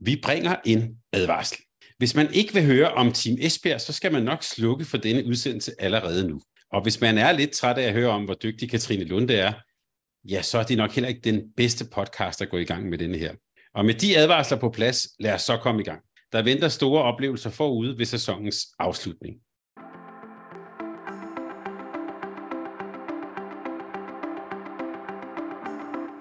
Vi bringer en advarsel. Hvis man ikke vil høre om Team Esbjerg, så skal man nok slukke for denne udsendelse allerede nu. Og hvis man er lidt træt af at høre om, hvor dygtig Katrine Lunde er, ja, så er det nok heller ikke den bedste podcast at gå i gang med denne her. Og med de advarsler på plads, lad os så komme i gang. Der venter store oplevelser forude ved sæsonens afslutning.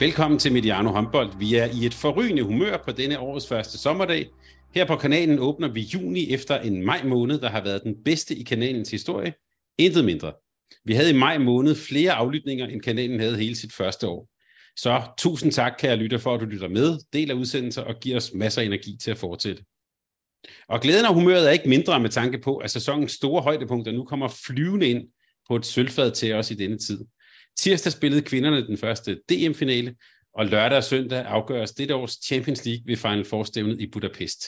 Velkommen til Mediano Håndbold. Vi er i et forrygende humør på denne årets første sommerdag. Her på kanalen åbner vi juni efter en maj måned, der har været den bedste i kanalens historie. Intet mindre. Vi havde i maj måned flere aflytninger, end kanalen havde hele sit første år. Så tusind tak, kære lytter, for at du lytter med, del af udsendelser og giver os masser af energi til at fortsætte. Og glæden og humøret er ikke mindre med tanke på, at sæsonens store højdepunkter nu kommer flyvende ind på et sølvfad til os i denne tid. Tirsdag spillede kvinderne den første DM-finale, og lørdag og søndag afgøres dette års Champions League ved Final Four-stævnet i Budapest.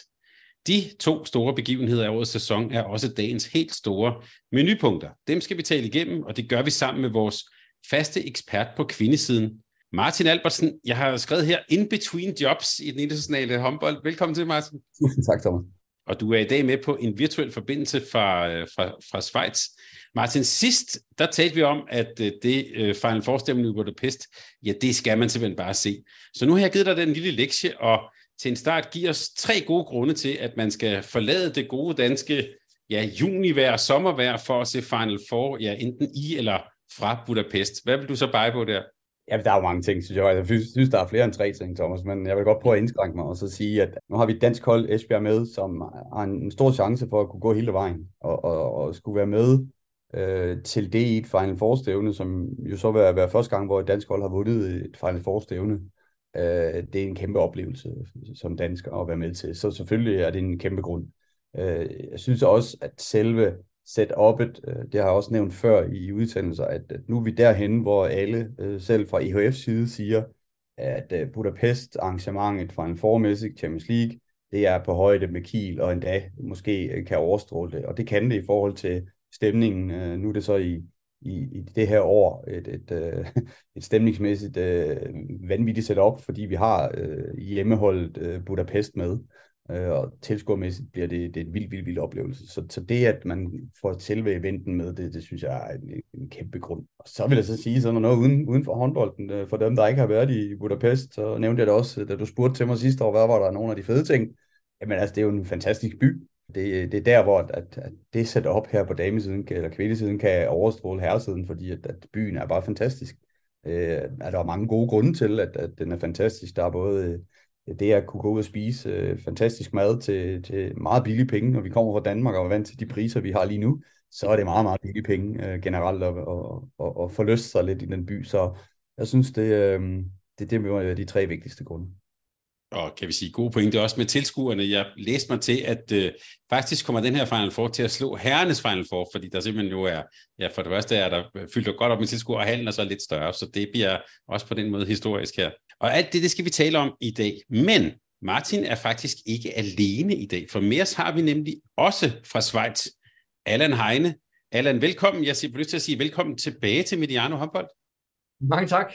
De to store begivenheder af årets sæson er også dagens helt store menupunkter. Dem skal vi tale igennem, og det gør vi sammen med vores faste ekspert på kvindesiden, Martin Albertsen. Jeg har skrevet her In Between Jobs i den internationale håndbold. Velkommen til, Martin. Tusind tak, Thomas. Og du er i dag med på en virtuel forbindelse fra, øh, fra, fra Schweiz. Martin, sidst, der talte vi om, at øh, det uh, Final Four-stemmen i Budapest, ja, det skal man simpelthen bare se. Så nu har jeg givet dig den lille lektie, og til en start giver os tre gode grunde til, at man skal forlade det gode danske ja, junivejr og sommervejr for at se Final Four, ja, enten i eller fra Budapest. Hvad vil du så bare på der? Ja, der er jo mange ting, synes jeg. Altså, jeg synes, der er flere end tre ting, Thomas, men jeg vil godt prøve at indskrænke mig og så sige, at nu har vi et dansk hold, Esbjerg, med, som har en stor chance for at kunne gå hele vejen og, og, og skulle være med øh, til det i et Final Four-stævne, som jo så vil være første gang, hvor et dansk hold har vundet et Final Four-stævne. Øh, det er en kæmpe oplevelse som dansker at være med til. Så selvfølgelig er det en kæmpe grund. Øh, jeg synes også, at selve setup'et, øh, det har jeg også nævnt før i udsendelser, at, nu er vi derhen, hvor alle, øh, selv fra EHF side, siger, at øh, Budapest arrangementet fra en formæssig Champions League, det er på højde med Kiel, og endda måske kan overstråle det. Og det kan det i forhold til stemningen. Nu er det så i, i, i det her år et, et, et stemningsmæssigt øh, vanvittigt setup, fordi vi har øh, hjemmeholdet øh, Budapest med, øh, og tilskuermæssigt bliver det, det er en vild, vild, vild oplevelse. Så, så det, at man får selve eventen med, det, det synes jeg er en, en kæmpe grund. Og så vil jeg så sige sådan noget uden, uden for håndbolden. Øh, for dem, der ikke har været i Budapest, så nævnte jeg det også, da du spurgte til mig sidste år, hvad var der nogle af de fede ting? Jamen altså, det er jo en fantastisk by. Det, det er der, hvor at, at det sætter op her på damesiden, eller kvindesiden, kan overstråle herresiden, fordi at, at byen er bare fantastisk. Øh, er der er mange gode grunde til, at, at den er fantastisk. Der er både det at kunne gå ud og spise øh, fantastisk mad til, til meget billige penge, når vi kommer fra Danmark og er vant til de priser, vi har lige nu, så er det meget, meget billige penge øh, generelt at, og, og, og forlyste sig lidt i den by. Så jeg synes, det, øh, det, det er de tre vigtigste grunde og kan vi sige gode pointe også med tilskuerne. Jeg læste mig til, at øh, faktisk kommer den her Final Four til at slå herrenes Final Four, fordi der simpelthen jo er, ja for det første er der øh, fyldt godt op med tilskuere, og halen er så lidt større, så det bliver også på den måde historisk her. Og alt det, det skal vi tale om i dag. Men Martin er faktisk ikke alene i dag, for mere har vi nemlig også fra Schweiz. Allan Heine. Allan, velkommen. Jeg har lyst til at sige velkommen tilbage til Mediano Håndbold. Mange tak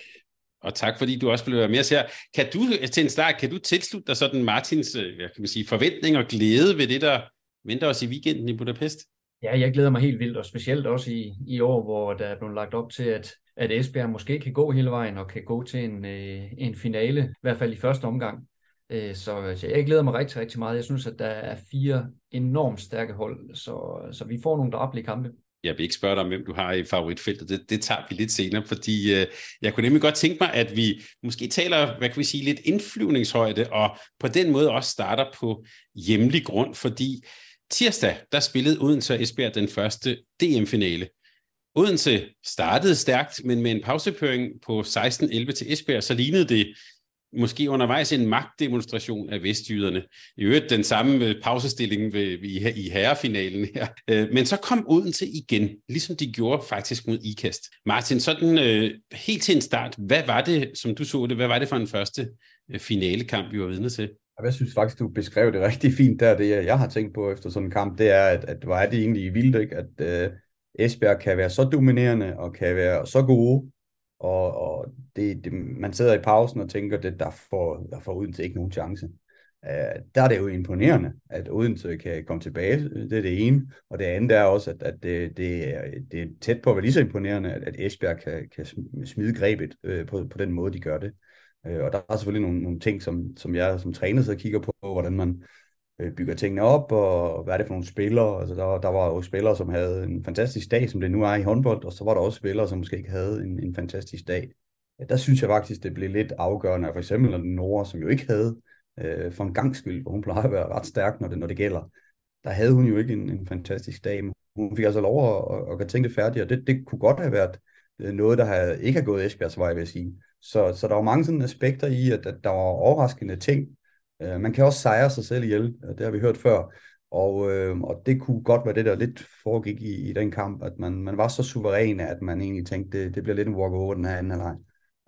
og tak fordi du også blev være med os her. Kan du til en start, kan du tilslutte dig sådan Martins øh, hvad kan man sige, forventning og glæde ved det, der venter os i weekenden i Budapest? Ja, jeg glæder mig helt vildt, og specielt også i, i år, hvor der er blevet lagt op til, at, at Esbjerg måske kan gå hele vejen og kan gå til en, øh, en finale, i hvert fald i første omgang. Øh, så, så jeg glæder mig rigtig, rigtig meget. Jeg synes, at der er fire enormt stærke hold, så, så vi får nogle drablige kampe jeg vil ikke spørge dig om, hvem du har i favoritfeltet. Det, det tager vi lidt senere, fordi øh, jeg kunne nemlig godt tænke mig, at vi måske taler, hvad kan vi sige, lidt indflyvningshøjde, og på den måde også starter på hjemlig grund, fordi tirsdag, der spillede Odense og Esbjerg den første DM-finale. Odense startede stærkt, men med en pausepøring på 16-11 til Esbjerg, så lignede det måske undervejs en magtdemonstration af vestjyderne. I øvrigt den samme øh, pausestilling ved, i, i herrefinalen her. Øh, men så kom Odense igen, ligesom de gjorde faktisk mod IKAST. Martin, sådan øh, helt til en start, hvad var det, som du så det, hvad var det for en første finalekamp, vi var vidne til? Jeg synes faktisk, du beskrev det rigtig fint der. Det, jeg har tænkt på efter sådan en kamp, det er, at, at hvor er det egentlig vildt, ikke? at uh, Esbjerg kan være så dominerende og kan være så gode, og, og det, det, man sidder i pausen og tænker, at der får, der får Odense ikke nogen chance. Uh, der er det jo imponerende, at Odense kan komme tilbage. Det er det ene. Og det andet er også, at, at det, det, er, det er tæt på at være lige så imponerende, at, at Esbjerg kan, kan smide grebet uh, på, på den måde, de gør det. Uh, og der er selvfølgelig nogle, nogle ting, som, som jeg som træner så kigger på, hvordan man Øh, bygger tingene op, og hvad er det for nogle spillere. Altså, der, der var jo spillere, som havde en fantastisk dag, som det nu er i håndbold, og så var der også spillere, som måske ikke havde en, en fantastisk dag der synes jeg faktisk, det blev lidt afgørende. For eksempel Nora, som jo ikke havde øh, for en gang skyld, hvor hun plejer at være ret stærk, når det, når det gælder. Der havde hun jo ikke en, en fantastisk dag. Hun fik altså lov at, at, at gøre tingene færdige, og det, det kunne godt have været øh, noget, der havde, ikke har gået Esbjergs vej, vil jeg sige. Så, så der var mange sådan aspekter i, at, at der var overraskende ting. Øh, man kan også sejre sig selv ihjel, øh, det har vi hørt før. Og, øh, og det kunne godt være det, der lidt foregik i, i den kamp, at man, man var så suveræn, at man egentlig tænkte, det, det bliver lidt en walk-over den her anden halvleg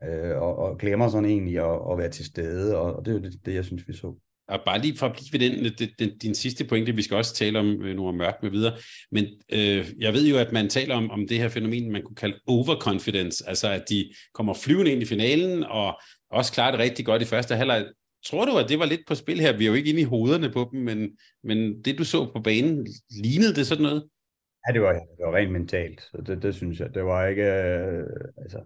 øh, og, og glemmer sådan egentlig at, at være til stede, og, og det er jo det, det, jeg synes, vi så. Og bare lige for at blive ved den, den, den, din sidste pointe, vi skal også tale om øh, nogle mørk med videre, men øh, jeg ved jo, at man taler om, om det her fænomen, man kunne kalde overconfidence, altså at de kommer flyvende ind i finalen, og også klarer det rigtig godt i første halvleg. Tror du, at det var lidt på spil her? Vi er jo ikke inde i hovederne på dem, men, men det du så på banen, lignede det sådan noget? Ja, det var, det var rent mentalt, så det, det synes jeg. Det var ikke, øh, altså,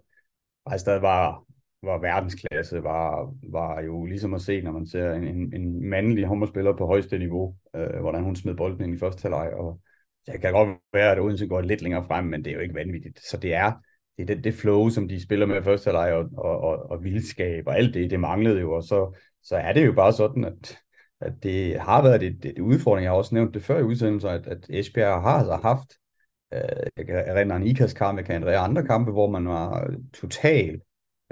Rejstad var, var verdensklasse, var, var jo ligesom at se, når man ser en, en, en mandlig håndboldspiller på højeste niveau, øh, hvordan hun smed bolden ind i første halvleg, og det kan godt være, at Odense går lidt længere frem, men det er jo ikke vanvittigt. Så det er det, er det, det flow, som de spiller med første halvleg, og, og, og, og vildskab, og alt det, det manglede jo, og så, så er det jo bare sådan, at, at det har været det, det, udfordring. Jeg har også nævnt det før i udsendelsen, at, at Esbjerg har altså haft Øh, jeg kan erindre en IKAS kamp, jeg kan erindre andre kampe, hvor man var totalt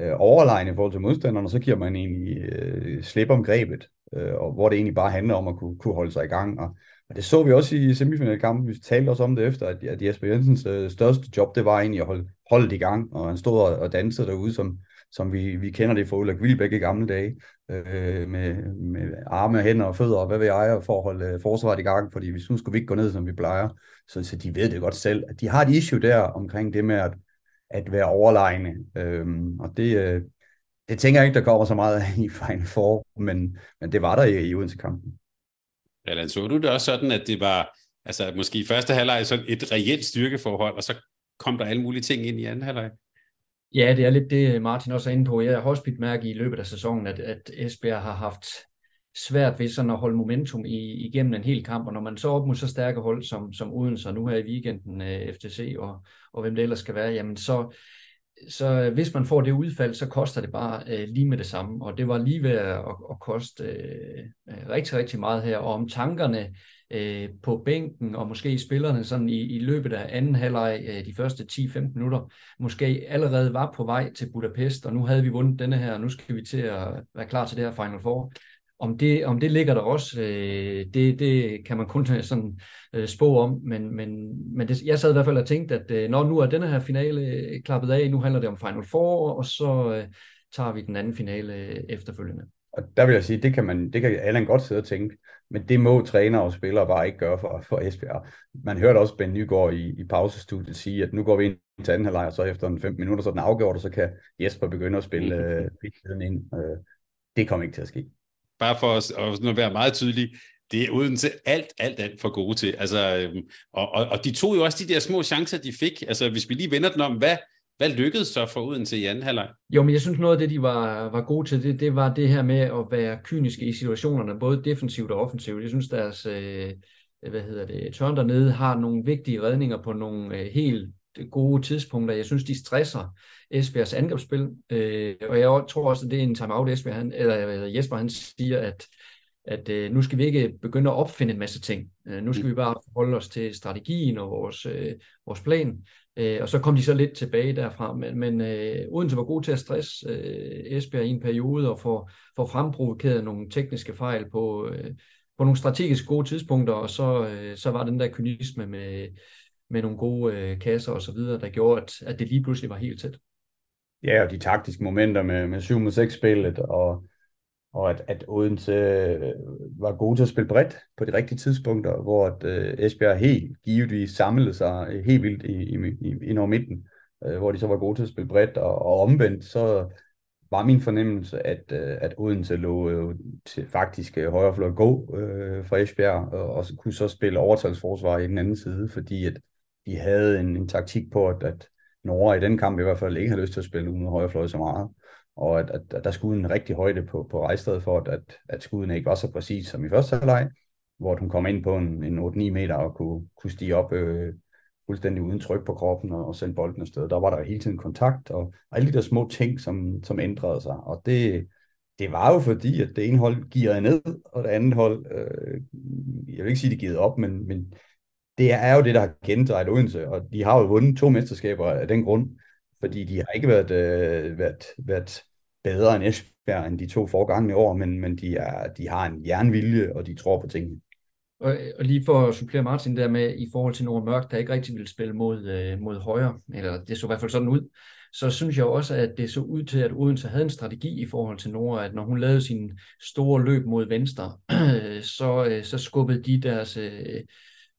øh, overlegen i forhold til modstanderne, og så giver man egentlig øh, slip om grebet, øh, og hvor det egentlig bare handler om at kunne, kunne holde sig i gang. Og, og det så vi også i semifinalkampen, vi talte også om det efter, at, at Jesper Jensens øh, største job, det var egentlig at holde, holde det i gang, og han stod og, og dansede derude, som, som vi, vi kender det fra Ulrik Vilbæk i gamle dage, øh, med, med arme, og hænder og fødder, og hvad ved jeg, for at holde øh, forsvaret i gang, fordi hvis nu skulle vi ikke gå ned, som vi plejer. Så, så de ved det godt selv, at de har et issue der omkring det med at, at være overlegne. øh, og det, øh, det tænker jeg ikke, der kommer så meget i Final Four, men, men det var der i, i Odense-kampen. Allan, så du det også sådan, at det var altså måske i første halvleg sådan et reelt styrkeforhold, og så kom der alle mulige ting ind i anden halvleg? Ja, det er lidt det, Martin også er inde på. Jeg har også bidt mærke i løbet af sæsonen, at, at Esbjerg har haft svært ved sådan at holde momentum i, igennem en hel kamp, og når man så op mod så stærke hold som, som Odense, og nu her i weekenden øh, uh, FTC, og, og hvem det ellers skal være, jamen så, så øh, hvis man får det udfald, så koster det bare øh, lige med det samme, og det var lige ved at, at, at koste øh, øh, rigtig, rigtig meget her, og om tankerne øh, på bænken, og måske spillerne sådan i, i løbet af anden halvleg, øh, de første 10-15 minutter, måske allerede var på vej til Budapest, og nu havde vi vundet denne her, og nu skal vi til at være klar til det her Final Four. Om det, om det ligger der også, øh, det, det kan man kun øh, sådan øh, spå om, men, men, men det, jeg sad i hvert fald og tænkte, at øh, når nu er denne her finale øh, klappet af, nu handler det om Final Four, og så øh, tager vi den anden finale øh, efterfølgende. Og der vil jeg sige, det kan, man, det kan Allan godt sidde og tænke, men det må træner og spillere bare ikke gøre for, for Esbjerg. Man hørte også Ben Nygaard i, i pausestudiet sige, at nu går vi ind til anden halvleg, og så efter en 5 minutter, så er den afgjort, og så kan Jesper begynde at spille øh, ind. Øh, det kommer ikke til at ske. Bare for at, at være meget tydelig, det er uden til alt, alt, alt for gode til. Altså, øhm, og, og, og de tog jo også de der små chancer, de fik. Altså, hvis vi lige vender den om, hvad, hvad lykkedes så for Odense i anden halvleg? Jo, men jeg synes noget af det, de var, var gode til, det, det var det her med at være kyniske i situationerne, både defensivt og offensivt. Jeg synes, deres øh, hvad hedder det, tørn dernede har nogle vigtige redninger på nogle øh, helt gode tidspunkter. Jeg synes, de stresser Esbjergs angrebsspil, øh, og jeg tror også, at det er en timeout, Esbjerg, han, eller Jesper han siger, at at øh, nu skal vi ikke begynde at opfinde en masse ting. Øh, nu skal mm. vi bare holde os til strategien og vores, øh, vores plan. Øh, og så kom de så lidt tilbage derfra, men, men øh, Odense var god til at stresse øh, Esbjerg i en periode og få, få fremprovokeret nogle tekniske fejl på, øh, på nogle strategisk gode tidspunkter, og så, øh, så var den der kynisme med, med nogle gode øh, kasser og så videre, der gjorde, at, at det lige pludselig var helt tæt. Ja, og de taktiske momenter med, med 7 mod 6 spillet, og, og at, at Odense øh, var gode til at spille bredt på de rigtige tidspunkter, hvor at, øh, Esbjerg helt givetvis samlede sig øh, helt vildt i, i, i, ind over midten, øh, hvor de så var gode til at spille bredt, og, og omvendt så var min fornemmelse, at, øh, at Odense lå øh, til faktisk øh, højre fløj gå øh, fra Esbjerg, og, og kunne så spille overtalsforsvar i den anden side, fordi at de havde en, en taktik på, at, at Norge i den kamp i hvert fald ikke havde lyst til at spille uden højre fløj så meget, og at, at, at der skulle en rigtig højde på, på rejstedet for, at, at, at skuden ikke var så præcis som i første halvleg, hvor hun kom ind på en, en 8-9 meter og kunne, kunne stige op øh, fuldstændig uden tryk på kroppen og, og sende bolden afsted. Der var der hele tiden kontakt og, og alle de der små ting, som, som ændrede sig. Og det, det var jo fordi, at det ene hold gearede ned, og det andet hold, øh, jeg vil ikke sige, det givet op, men, men det er jo det, der har gentaget Odense, og de har jo vundet to mesterskaber af den grund, fordi de har ikke været, øh, været, været bedre end Esbjerg end de to forgangne år, men, men de, er, de har en jernvilje, og de tror på tingene. Og, og lige for at supplere Martin der med, i forhold til Nora Mørk, der ikke rigtig ville spille mod, øh, mod højre, eller det så i hvert fald sådan ud, så synes jeg også, at det så ud til, at Odense havde en strategi i forhold til Nora, at når hun lavede sin store løb mod venstre, så, øh, så skubbede de deres, øh,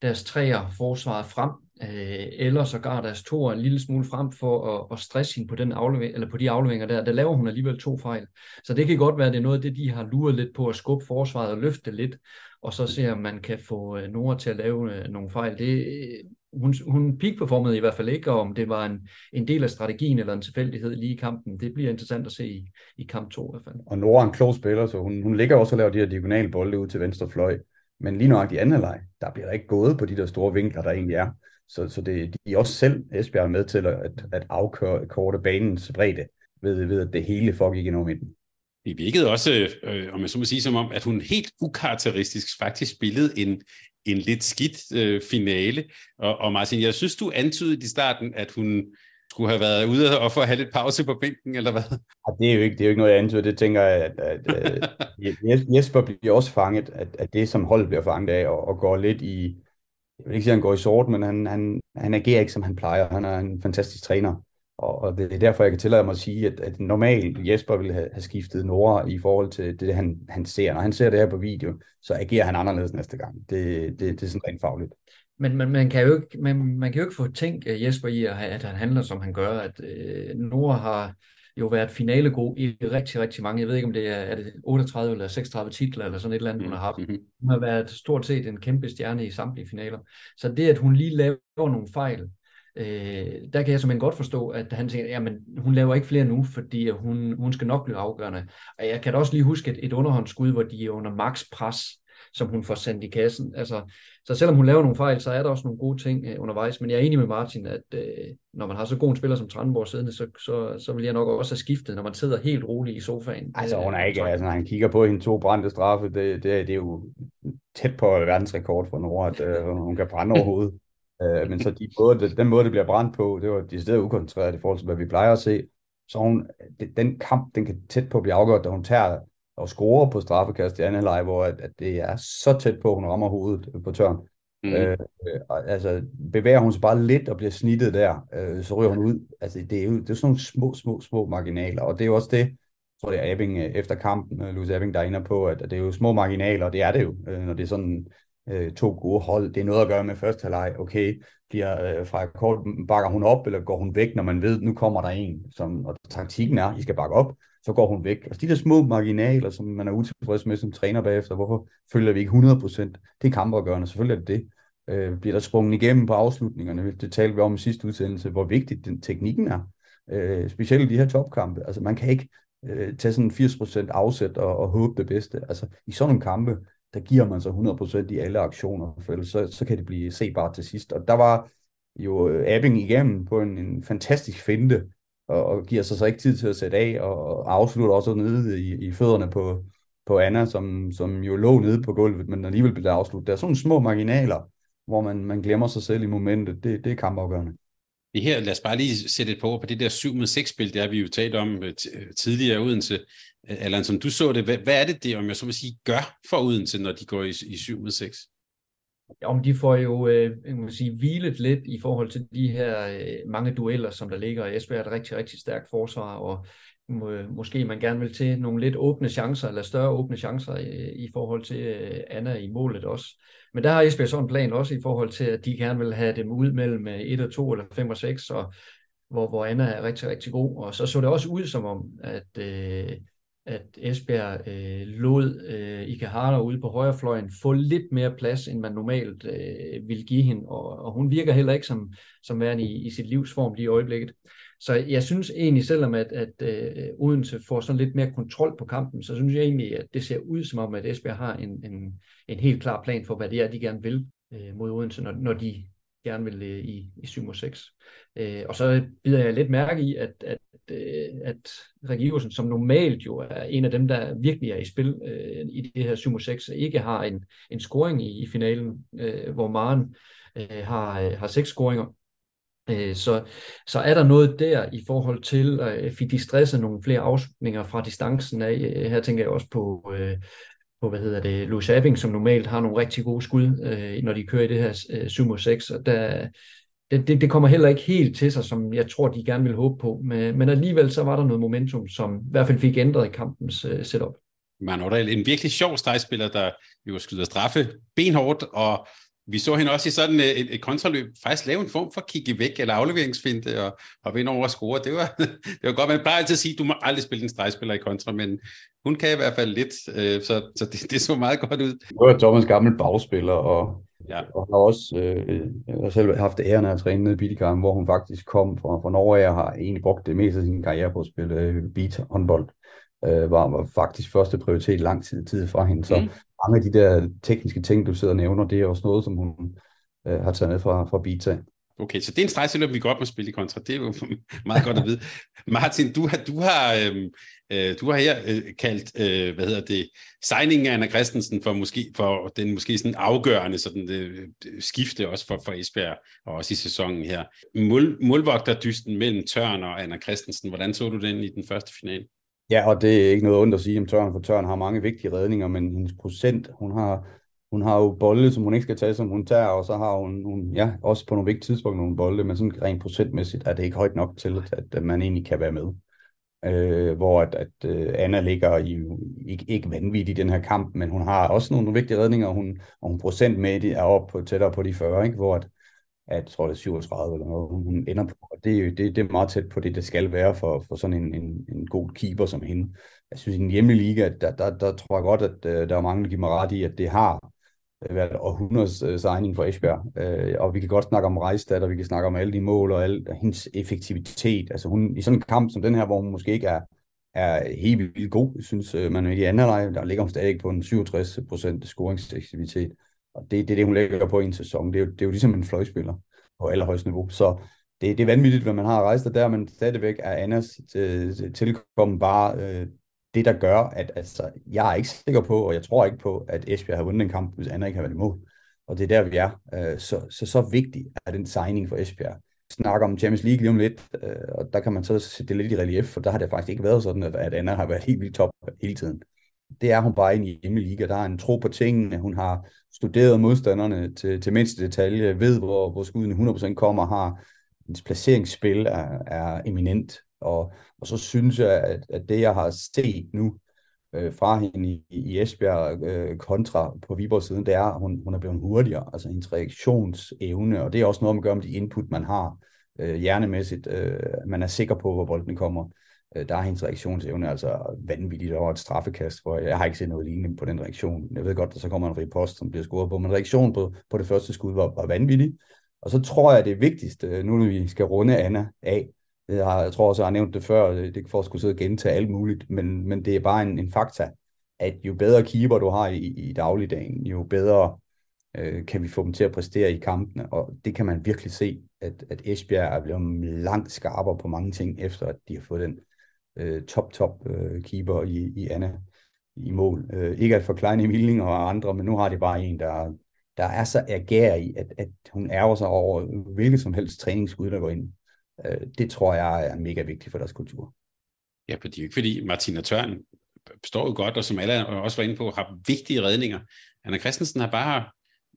deres træer forsvaret frem, øh, eller sågar deres to en lille smule frem for at, at stresse hende på, den aflevering, eller på de afleveringer der. Der laver hun alligevel to fejl. Så det kan godt være, at det er noget af det, de har luret lidt på at skubbe forsvaret og løfte lidt, og så se, om man kan få øh, Nora til at lave øh, nogle fejl. Det, øh, hun, hun peak-performede i hvert fald ikke, og om det var en, en del af strategien eller en tilfældighed lige i kampen, det bliver interessant at se i, i kamp 2 i hvert fald. Og Nora er en klog spiller, så hun, hun ligger også og laver de her diagonale bolde ud til venstre fløj. Men lige nok i anden leg, der bliver der ikke gået på de der store vinkler, der egentlig er. Så, så det, de er også selv, Esbjerg, med til at, at afkøre korte banens bredde, ved, ved at det hele foregik i midten. Det virkede også, øh, om jeg så må sige, som om, at hun helt ukarakteristisk faktisk spillede en, en lidt skidt øh, finale. Og, og Martin, jeg synes, du antydede i starten, at hun skulle have været ude og få at have lidt pause på bænken, eller hvad? Ja, det, er jo ikke, det er jo ikke noget, jeg antyder. Det tænker jeg, at, at, at Jesper bliver også fanget, at, at det, som holdet bliver fanget af, og, og går lidt i, jeg vil ikke sige, at han går i sort, men han, han, han agerer ikke, som han plejer. Han er en fantastisk træner. Og, og det er derfor, jeg kan tillade mig at sige, at, at normalt Jesper ville have, have skiftet Nora i forhold til det, han, han ser. Når han ser det her på video, så agerer han anderledes næste gang. Det, det, det er sådan rent fagligt. Men, men man, kan jo ikke, man, man kan jo ikke få tænkt eh, Jesper i, at han handler, som han gør. At øh, Nora har jo været finalegod i rigtig, rigtig mange. Jeg ved ikke, om det er, er det 38 eller 36 titler, eller sådan et eller andet, hun har haft. Mm-hmm. Hun har været stort set en kæmpe stjerne i samtlige finaler. Så det, at hun lige laver nogle fejl, øh, der kan jeg simpelthen godt forstå, at han tænker, jamen hun laver ikke flere nu, fordi hun, hun skal nok blive afgørende. Og jeg kan da også lige huske et, et underhåndsskud, hvor de er under max pres, som hun får sendt i kassen. Altså, så selvom hun laver nogle fejl, så er der også nogle gode ting øh, undervejs. Men jeg er enig med Martin, at øh, når man har så god en spiller som Tranborg siddende, så, så, så vil jeg nok også have skiftet, når man sidder helt roligt i sofaen. Altså hun er ikke, altså når han kigger på hende to brændte straffe, det, det, det er jo tæt på verdensrekord for Nora, at øh, hun kan brænde over hovedet. Øh, men så de både, den måde, det bliver brændt på, det var de steder ukoncentreret i forhold til, hvad vi plejer at se. Så hun, den kamp, den kan tæt på blive afgjort, da hun tager og scorer på straffekast i anden halvleg, hvor at, at det er så tæt på, at hun rammer hovedet på tørn. Mm. Øh, altså, bevæger hun sig bare lidt og bliver snittet der, øh, så ryger hun ud. Altså, det er jo det er sådan nogle små, små, små marginaler, og det er jo også det, jeg tror det er Abing øh, efter kampen, øh, Louis Abing, der er inde på, at, at det er jo små marginaler, og det er det jo, øh, når det er sådan øh, to gode hold. Det er noget at gøre med første halvleg. Okay, bliver øh, fra kort, bakker hun op, eller går hun væk, når man ved, nu kommer der en, som, og taktikken er, I skal bakke op, så går hun væk. Altså de der små marginaler, som man er utilfreds med som træner bagefter, hvorfor følger vi ikke 100%? Det er kampafgørende, selvfølgelig er det det. Øh, bliver der sprunget igennem på afslutningerne, det talte vi om i sidste udsendelse, hvor vigtigt den teknikken er. Øh, specielt i de her topkampe. Altså man kan ikke øh, tage sådan 80% afsæt og, og håbe det bedste. Altså i sådan nogle kampe, der giver man så 100% i alle aktioner, for ellers så, så kan det blive sebart til sidst. Og der var jo øh, Abing igennem på en, en fantastisk finte, og, og giver sig så ikke tid til at sætte af, og, og afslutter også nede i, i fødderne på, på Anna, som, som jo lå nede på gulvet, men alligevel blev det afsluttet. Der er sådan nogle små marginaler, hvor man, man glemmer sig selv i momentet. Det, det er kampafgørende. Det her, lad os bare lige sætte et på på det der 7 mod 6 spil, det har vi jo talt om øh, øh, tidligere Odense. Eller som du så det, hvad, hvad er det, det, om jeg så vil sige, gør for Odense, når de går i, i 7 mod 6? Om de får jo øh, man sige, hvilet lidt i forhold til de her øh, mange dueller, som der ligger. Esbjerg er et rigtig, rigtig stærkt forsvar, og må, måske man gerne vil til nogle lidt åbne chancer, eller større åbne chancer i, i forhold til øh, Anna i målet også. Men der har Esbjerg sådan en plan også i forhold til, at de gerne vil have dem ud mellem øh, 1 og 2 eller 5 og 6, og hvor, hvor Anna er rigtig, rigtig god. Og så så det også ud som om, at, øh, at Esbjerg øh, lod øh, Ikehara ude på højrefløjen få lidt mere plads, end man normalt øh, ville give hende. Og, og hun virker heller ikke som, som værende i, i sit livsform lige i øjeblikket. Så jeg synes egentlig, selvom at, at øh, Odense får sådan lidt mere kontrol på kampen, så synes jeg egentlig, at det ser ud som om, at Esbjerg har en, en, en helt klar plan for, hvad det er, de gerne vil øh, mod Odense, når, når de gerne vil øh, i, i 7 6. Øh, og så bider jeg lidt mærke i, at, at, øh, at Regiversen, som normalt jo er en af dem, der virkelig er i spil øh, i det her 7 6, ikke har en, en scoring i, i finalen, øh, hvor Maren øh, har, øh, har seks scoringer. Øh, så, så er der noget der i forhold til øh, at fik de stresset nogle flere afslutninger fra distancen af. Øh, her tænker jeg også på, øh, på hvad hedder det, Louis Abing, som normalt har nogle rigtig gode skud, når de kører i det her 7 6 og der, det, det, det kommer heller ikke helt til sig, som jeg tror, de gerne vil håbe på. Men, men alligevel så var der noget momentum, som i hvert fald fik ændret i kampens setup. Man er en virkelig sjov stregspiller, der jo skyder straffe benhårdt, og vi så hende også i sådan et, et kontraløb faktisk lave en form for kigge væk eller afleveringsfinte og hoppe ind over og score. Det var, det var godt. Man plejer altid at sige, at du må aldrig spille en stregspiller i kontra, men hun kan i hvert fald lidt, øh, så, så det, det så meget godt ud. Nu er Thomas gammel bagspiller, og, ja. og har også øh, jeg har selv haft æren af at træne nede i Bidikaren, hvor hun faktisk kom fra, fra Norge og har egentlig brugt det meste af sin karriere på at spille øh, beat håndbold. Øh, var, var faktisk første prioritet lang tid, tid fra hende, så mm mange af de der tekniske ting, du sidder og nævner, det er også noget, som hun øh, har taget med fra, fra Bita. Okay, så det er en stregseløb, vi godt må spille i kontra. Det er jo meget godt at vide. Martin, du har, du har, øhm, øh, du har her øh, kaldt, øh, hvad hedder det, signingen af Anna Christensen for, måske, for den måske sådan afgørende sådan, øh, øh, skifte også for, for Esbjerg, og også i sæsonen her. Mål, målvogterdysten mellem Tørn og Anna Christensen, hvordan så du den i den første finale? Ja, og det er ikke noget ondt at sige om Tørn, for Tørn har mange vigtige redninger, men hendes procent, hun har, hun har jo bolde, som hun ikke skal tage, som hun tager, og så har hun, hun ja, også på nogle vigtige tidspunkter nogle bolde, men sådan rent procentmæssigt er det ikke højt nok til, at, at man egentlig kan være med. Øh, hvor at, at øh, Anna ligger i, ikke, ikke vanvittigt i den her kamp, men hun har også nogle, nogle vigtige redninger, og hun, og hun procent med det er op på, tættere på de 40, ikke? hvor at, at jeg tror det er 37 eller noget, hun ender på. Og det, det, det er meget tæt på det, det skal være for, for sådan en, en, en god keeper som hende. Jeg synes, i den hjemlige liga, der, der, der tror jeg godt, at øh, der er mange, der giver mig ret i, at det har Øh, været århundredes uh, signing for Esbjerg. Uh, og vi kan godt snakke om Rejstad, og vi kan snakke om alle de mål og al hendes effektivitet. Altså hun, i sådan en kamp som den her, hvor hun måske ikke er, er helt vildt god, jeg synes uh, man i anden lege, der ligger hun stadig på en 67% scoringseffektivitet. Og det, det er det, hun lægger på i en sæson. Det er jo, det er jo ligesom en fløjspiller på allerhøjst niveau. Så det, det er vanvittigt, hvad man har rejst der, men stadigvæk er Annas øh, tilkommen bare øh, det, der gør, at altså, jeg er ikke sikker på, og jeg tror ikke på, at Esbjerg har vundet en kamp, hvis andre ikke har været imod. Og det er der, vi er. Øh, så, så så vigtig er den signing for Esbjerg. Vi snakker om Champions League lige om lidt, øh, og der kan man så sætte det lidt i relief, for der har det faktisk ikke været sådan, at Anna har været helt vildt top hele tiden det er hun bare i i hjemmeliga. Der er en tro på tingene. Hun har studeret modstanderne til, til mindste detalje, ved, hvor, hvor skuddene 100% kommer, har hendes placeringsspil er, er eminent. Og, og så synes jeg, at, at det, jeg har set nu øh, fra hende i, i Esbjerg øh, kontra på Viborg siden, det er, at hun, hun er blevet hurtigere. Altså hendes reaktionsevne, og det er også noget med at med de input, man har øh, hjernemæssigt. Øh, man er sikker på, hvor bolden kommer øh, der er hendes reaktionsevne altså vanvittigt over et straffekast, hvor jeg har ikke set noget lignende på den reaktion. Jeg ved godt, at så kommer en repost, som bliver scoret på, men reaktionen på, på det første skud var, var vanvittig. Og så tror jeg, at det vigtigste, øh, nu når vi skal runde Anna af, jeg, har, jeg tror også, jeg har nævnt det før, øh, det er for at skulle sidde og gentage alt muligt, men, men det er bare en, en fakta, at jo bedre keeper du har i, i dagligdagen, jo bedre øh, kan vi få dem til at præstere i kampene, og det kan man virkelig se, at, at Esbjerg er blevet langt skarpere på mange ting, efter at de har fået den øh, top, top øh, keeper i, i Anna i mål. Øh, ikke at forklare Emilning og andre, men nu har de bare en, der, der er så agerig, at, at hun ærger sig over hvilket som helst træningsskud, der går ind. Øh, det tror jeg er mega vigtigt for deres kultur. Ja, for det er jo ikke fordi Martina Tørn står jo godt, og som alle også var inde på, har vigtige redninger. Anna Christensen har bare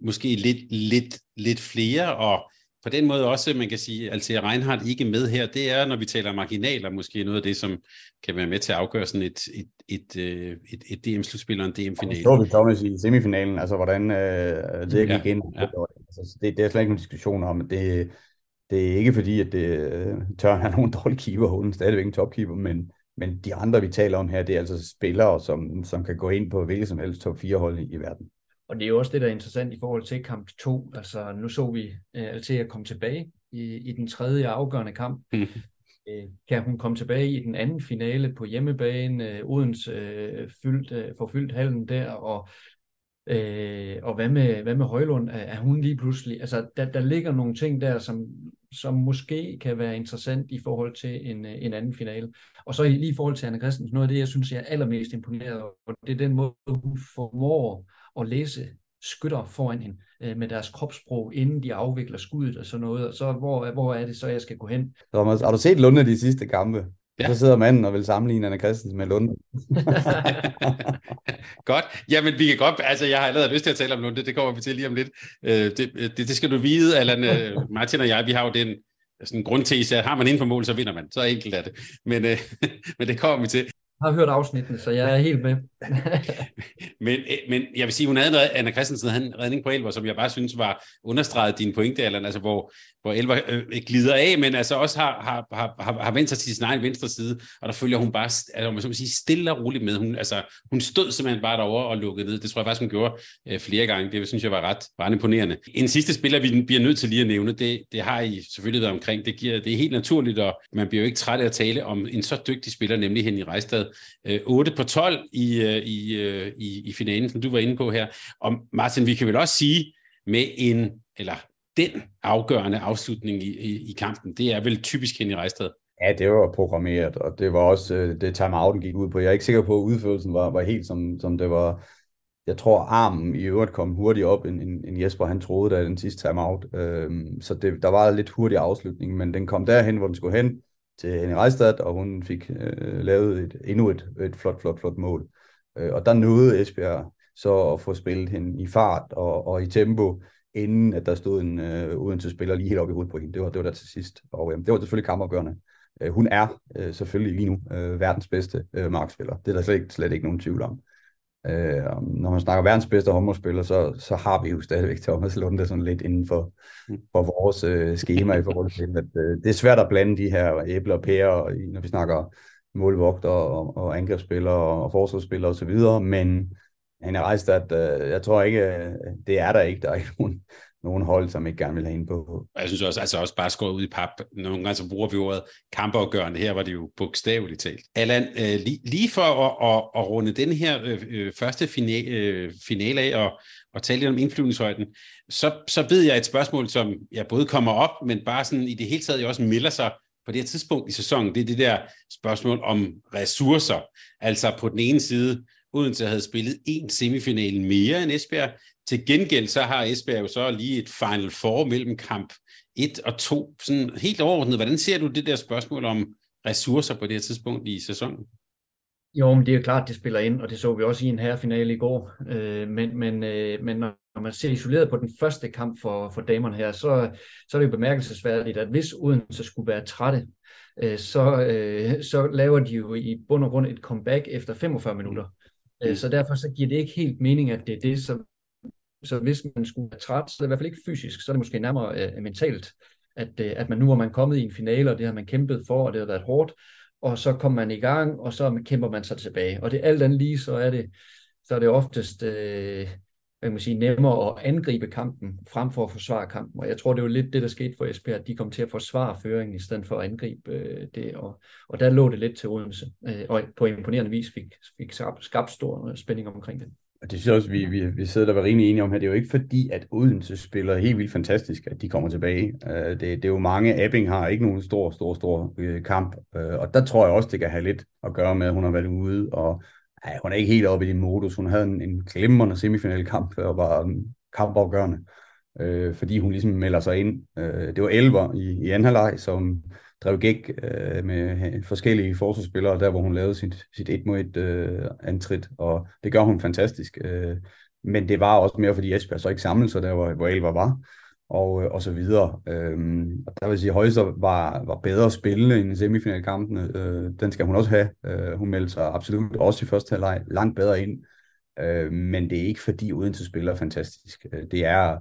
måske lidt, lidt, lidt flere, og på den måde også, man kan sige, at Althea Reinhardt ikke med her, det er, når vi taler marginaler, måske noget af det, som kan være med til at afgøre sådan et, et, et, øh, et, et DM-slutspil og en DM-finale. Så vi Thomas i semifinalen, altså hvordan øh, det gik ja, ind. Ja. Altså, det, det er slet ikke nogen diskussion om, det, det er ikke fordi, at det, øh, tør have nogen dårlig keeper, hun er stadigvæk en topkeeper, men, men de andre, vi taler om her, det er altså spillere, som, som kan gå ind på hvilket som helst top 4 hold i, i verden. Og det er jo også det, der er interessant i forhold til kamp 2. Altså, nu så vi uh, Althea komme tilbage i, i den tredje afgørende kamp. Mm. Kan hun komme tilbage i den anden finale på hjemmebane? Odense uh, fyldt, uh, forfyldt hallen der, og Øh, og hvad med, hvad med Højlund? Er, er hun lige pludselig... Altså, der, der ligger nogle ting der, som, som måske kan være interessant i forhold til en, øh, en anden finale. Og så lige i forhold til Anna Christensen, noget af det, jeg synes, jeg er allermest imponeret over, det er den måde, hun formår at læse skytter foran hende øh, med deres kropssprog, inden de afvikler skuddet og sådan noget. Og så hvor, hvor er det så, jeg skal gå hen? Thomas, har du set Lunde de sidste kampe? Ja. Så sidder manden og vil sammenligne Anna Christensen med Lunde. godt. Jamen, vi kan godt... Altså, jeg har allerede lyst til at tale om Lunde. Det kommer vi til lige om lidt. Øh, det, det, det skal du vide, Allan. Øh, Martin og jeg, vi har jo den sådan en grundtese, at har man inden for mål, så vinder man. Så enkelt er det. Men, øh, men det kommer vi til har hørt afsnittene, så jeg er helt med. men, øh, men jeg vil sige, hun havde en, Anna Christensen havde en redning på Elver, som jeg bare synes var understreget din pointe, Allan, altså hvor, hvor Elver øh, glider af, men altså også har, har, har, har, har vendt sig til sin egen venstre side, og der følger hun bare, altså, man skal sige, stille og roligt med. Hun, altså, hun stod simpelthen bare derovre og lukkede ned. Det tror jeg faktisk, hun gjorde øh, flere gange. Det synes jeg var ret, ret imponerende. En sidste spiller, vi bliver nødt til lige at nævne, det, det har I selvfølgelig været omkring. Det, giver, det er helt naturligt, og man bliver jo ikke træt af at tale om en så dygtig spiller, nemlig Henny Rejstad. Øh, 8 på 12 i, øh, i, øh, i, i finalen, som du var inde på her. Og Martin, vi kan vel også sige, med en, eller den afgørende afslutning i, i, i kampen, det er vel typisk Henny Rejstad. Ja, det var programmeret, og det var også øh, det timeouten gik ud på. Jeg er ikke sikker på, at udførelsen var, var helt som, som det var. Jeg tror, armen i øvrigt kom hurtigt op, end, end Jesper han troede, da den sidste timeout. Øhm, så det, der var lidt hurtig afslutning, men den kom derhen, hvor den skulle hen til Henning Reistad, og hun fik øh, lavet et, endnu et, et flot, flot, flot mål. Øh, og der nåede Esbjerg så at få spillet hende i fart og, og i tempo, inden at der stod en øh, Odense spiller lige helt op i hovedet på hende. Det var, det var der til sidst. Og øh, det var selvfølgelig kammergørende. Øh, hun er øh, selvfølgelig lige nu øh, verdens bedste øh, markspiller. Det er der slet ikke, slet ikke nogen tvivl om. Øh, når man snakker verdens bedste håndboldspiller, så, så har vi jo stadigvæk Thomas Lunde sådan lidt inden for, mm. for vores øh, schema i forhold til, at øh, det er svært at blande de her æbler og pærer, når vi snakker målvogter og, og angrebsspillere og forsvarsspillere osv., men han er rejst, at øh, jeg tror ikke, øh, det er der ikke. Der er ikke nogen, nogle hold, som ikke gerne vil have en på. Jeg synes også, altså også bare skåret ud i pap. Nogle gange så bruger vi ordet kampeafgørende. Her var det jo bogstaveligt talt. Allan, øh, lige, lige for at, at, at runde den her øh, øh første finale, øh, finale af og, og tale lidt om indflyvningshøjden, så, så ved jeg et spørgsmål, som jeg både kommer op, men bare sådan i det hele taget også melder sig på det her tidspunkt i sæsonen. Det er det der spørgsmål om ressourcer. Altså på den ene side, Odense havde spillet en semifinal mere end Esbjerg. Til gengæld så har Esbjerg jo så lige et Final Four mellem kamp 1 og 2. Sådan helt overordnet, hvordan ser du det der spørgsmål om ressourcer på det her tidspunkt i sæsonen? Jo, men det er jo klart, det spiller ind, og det så vi også i en herrefinale i går. Øh, men, men, øh, men når man ser isoleret på den første kamp for, for damerne her, så, så er det jo bemærkelsesværdigt, at hvis Odense skulle være trætte, øh, så, øh, så laver de jo i bund og grund et comeback efter 45 minutter. Mm. Så derfor så giver det ikke helt mening, at det er det, som så hvis man skulle være træt, så er det i hvert fald ikke fysisk, så er det måske nærmere øh, mentalt, at, øh, at man nu er man kommet i en finale, og det har man kæmpet for, og det har været hårdt, og så kommer man i gang, og så kæmper man sig tilbage. Og det er alt andet lige, så er det, så er det oftest øh, hvad kan man sige, nemmere at angribe kampen, frem for at forsvare kampen. Og jeg tror, det var lidt det, der skete for Esbjerg, at de kom til at forsvare føringen, i stedet for at angribe øh, det. Og, og der lå det lidt til Odense, øh, og på imponerende vis fik, fik skabt stor øh, spænding omkring det. Og det synes jeg også, vi, vi, vi sidder der var rimelig enige om her. Det er jo ikke fordi, at Odense spiller helt vildt fantastisk, at de kommer tilbage. Øh, det, det er jo mange. Abing har ikke nogen stor, stor, stor øh, kamp. øh, og der tror jeg også, det kan have lidt at gøre med, at hun har været ude. Og Nej, hun er ikke helt oppe i din modus. Hun havde en, en glimrende semifinalkamp og var um, kampafgørende, øh, fordi hun ligesom melder sig ind. Øh, det var Elver i, i anden halvleg, som drev gæk øh, med forskellige forsvarsspillere, der hvor hun lavede sit, sit 1 mod 1 øh, antrit, og det gør hun fantastisk. Øh, men det var også mere, fordi Esbjerg så ikke samlede sig der, hvor, hvor Elver var, og, øh, og så videre. Øh, og der vil sige, at var, var bedre spillende end semifinalkampene. Øh, den skal hun også have. Øh, hun meldte sig absolut også i første halvleg langt bedre ind. Øh, men det er ikke fordi uden til spiller fantastisk. Øh, det er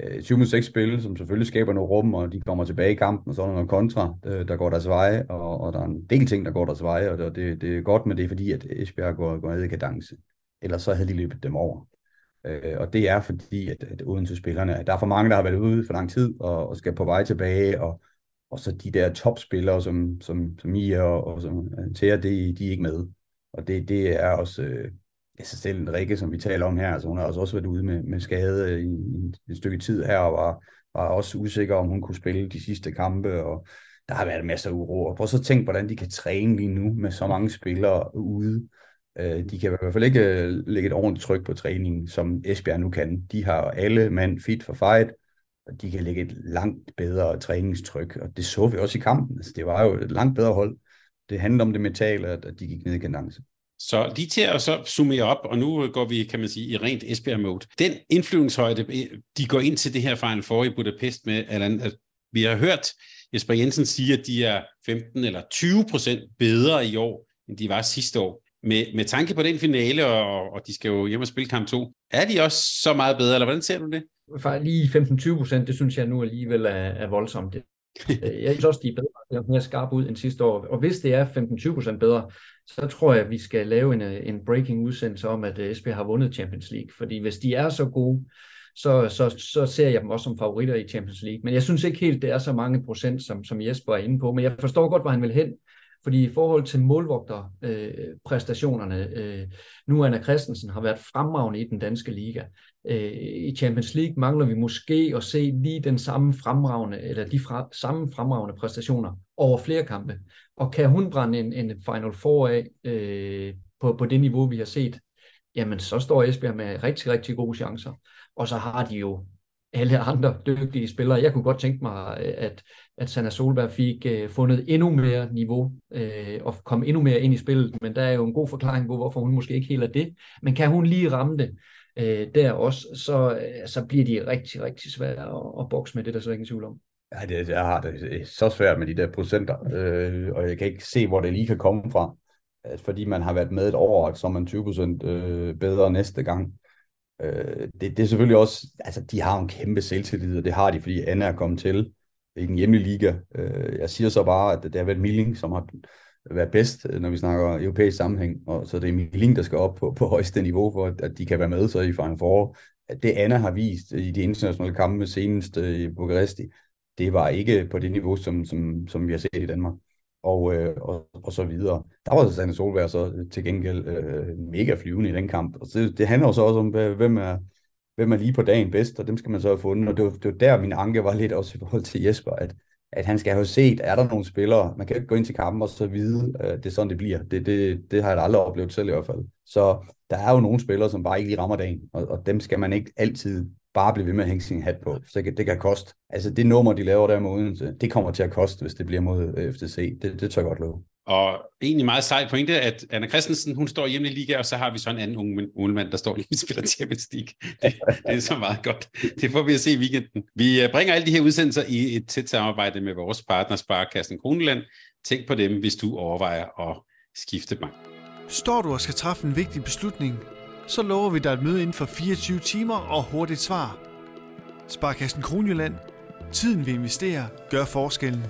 øh, 20 6 spil, som selvfølgelig skaber noget rum, og de kommer tilbage i kampen, og så er der noget kontra, øh, der går deres vej, og, og der er en del ting, der går deres vej, og det, det er godt, men det er fordi, at Esbjerg går, går ned i kadence. Ellers så havde de løbet dem over. Øh, og det er fordi, at, at Odense-spillerne, at der er for mange, der har været ude for lang tid, og, og skal på vej tilbage, og, og så de der topspillere, som, som, som I og, og som øh, Thea, det, de er ikke med. Og det, det er også, øh, altså selv en Rikke, som vi taler om her, altså hun har også, også været ude med, med skade i, i et stykke tid her, og var, var også usikker, om hun kunne spille de sidste kampe, og der har været masser af uro. Og prøv så at tænke, hvordan de kan træne lige nu med så mange spillere ude. Øh, de kan i hvert fald ikke øh, lægge et ordentligt tryk på træningen, som Esbjerg nu kan. De har alle mand fit for fight, og de kan lægge et langt bedre træningstryk, og det så vi også i kampen. Altså, det var jo et langt bedre hold. Det handler om det mentale, at de gik ned i kadence. Så lige til at så summere op, og nu går vi, kan man sige, i rent Esbjerg-mode. Den indflyvningshøjde, øh, de går ind til det her Final Four i Budapest med, at vi har hørt Jesper Jensen sige, at de er 15 eller 20 procent bedre i år, end de var sidste år. Med, med tanke på den finale, og, og de skal jo hjem og spille kamp 2, er de også så meget bedre, eller hvordan ser du det? Lige 15-20 procent, det synes jeg nu alligevel er, er voldsomt. Øh, jeg synes også, de er bedre, og mere skarpe ud end sidste år. Og hvis det er 15-20% bedre, så tror jeg, at vi skal lave en, øh, en breaking udsendelse om, at øh, Esbjerg har vundet Champions League. Fordi hvis de er så gode, så, så, så ser jeg dem også som favoritter i Champions League. Men jeg synes ikke helt, det er så mange procent, som, som Jesper er inde på. Men jeg forstår godt, hvor han vil hen. Fordi i forhold til målvogterpræstationerne, øh, øh, nu Anna Christensen har været fremragende i den danske liga. Øh, I Champions League mangler vi måske at se lige den samme fremragende, eller de fra, samme fremragende præstationer over flere kampe. Og kan hun brænde en, en Final Four af øh, på, på det niveau, vi har set, jamen så står Esbjerg med rigtig, rigtig gode chancer. Og så har de jo alle andre dygtige spillere. Jeg kunne godt tænke mig, øh, at, at Sanna Solberg fik øh, fundet endnu mere niveau øh, og kom endnu mere ind i spillet, men der er jo en god forklaring på, hvorfor hun måske ikke helt er det. Men kan hun lige ramme det øh, der også, så, øh, så bliver de rigtig, rigtig svære at, at bokse med, det der så ikke tvivl om. Ja, det, jeg har det øh, så svært med de der procenter, øh, og jeg kan ikke se, hvor det lige kan komme fra. Fordi man har været med et år, så er man 20% øh, bedre næste gang. Øh, det, det er selvfølgelig også, altså de har en kæmpe selvtillid, og det har de, fordi Anna er kommet til i den hjemlige liga. Øh, jeg siger så bare, at det har været Milling, som har været bedst, øh, når vi snakker europæisk sammenhæng, og så det er Milling, der skal op på, på højeste niveau, for at, at de kan være med så i Final Four. Det Anna har vist øh, i de internationale kampe senest øh, i Bukaresti, det var ikke på det niveau, som, som, som vi har set i Danmark og, øh, og, og så videre. Der var Sanne Solberg så til gengæld øh, mega flyvende i den kamp. Og det, det handler jo så også om, hvem er, hvem er lige på dagen bedst, og dem skal man så have fundet. Og det var, det var der, min anke var lidt også i forhold til Jesper, at, at han skal have set, er der nogle spillere, man kan ikke gå ind til kampen og så vide, øh, det er sådan, det bliver. Det, det, det har jeg da aldrig oplevet selv i hvert fald. Så der er jo nogle spillere, som bare ikke lige rammer dagen, og, og dem skal man ikke altid bare blive ved med at hænge sin hat på. Så det kan, det kan koste. Altså det nummer, de laver der mod Odense, det kommer til at koste, hvis det bliver mod øh, FTC. Det, det tør jeg godt love. Og egentlig meget sejt pointe, at Anna Christensen, hun står hjemme i liga, og så har vi så en anden unge mand, der står lige og spiller Champions League. Det, det er så meget godt. Det får vi at se i weekenden. Vi øh, bringer alle de her udsendelser i et tæt samarbejde med vores partner Sparkassen Kroneland. Tænk på dem, hvis du overvejer at skifte bank. Står du og skal træffe en vigtig beslutning, så lover vi dig et møde inden for 24 timer og hurtigt svar. Sparkassen Kronjylland. Tiden vi investerer gør forskellen.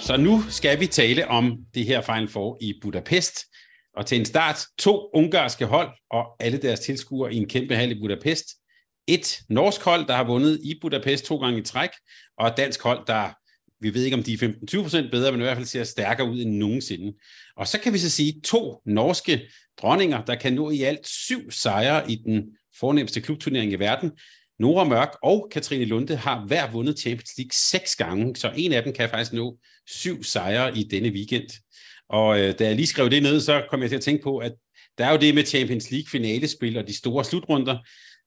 Så nu skal vi tale om det her Final Four i Budapest. Og til en start to ungarske hold og alle deres tilskuere i en kæmpe hal i Budapest. Et norsk hold, der har vundet i Budapest to gange i træk, og et dansk hold, der vi ved ikke, om de er 15-20% bedre, men i hvert fald ser stærkere ud end nogensinde. Og så kan vi så sige to norske dronninger, der kan nå i alt syv sejre i den fornemmeste klubturnering i verden. Nora Mørk og Katrine Lunde har hver vundet Champions League seks gange, så en af dem kan faktisk nå syv sejre i denne weekend. Og øh, da jeg lige skrev det ned, så kom jeg til at tænke på, at der er jo det med Champions League finalespil og de store slutrunder,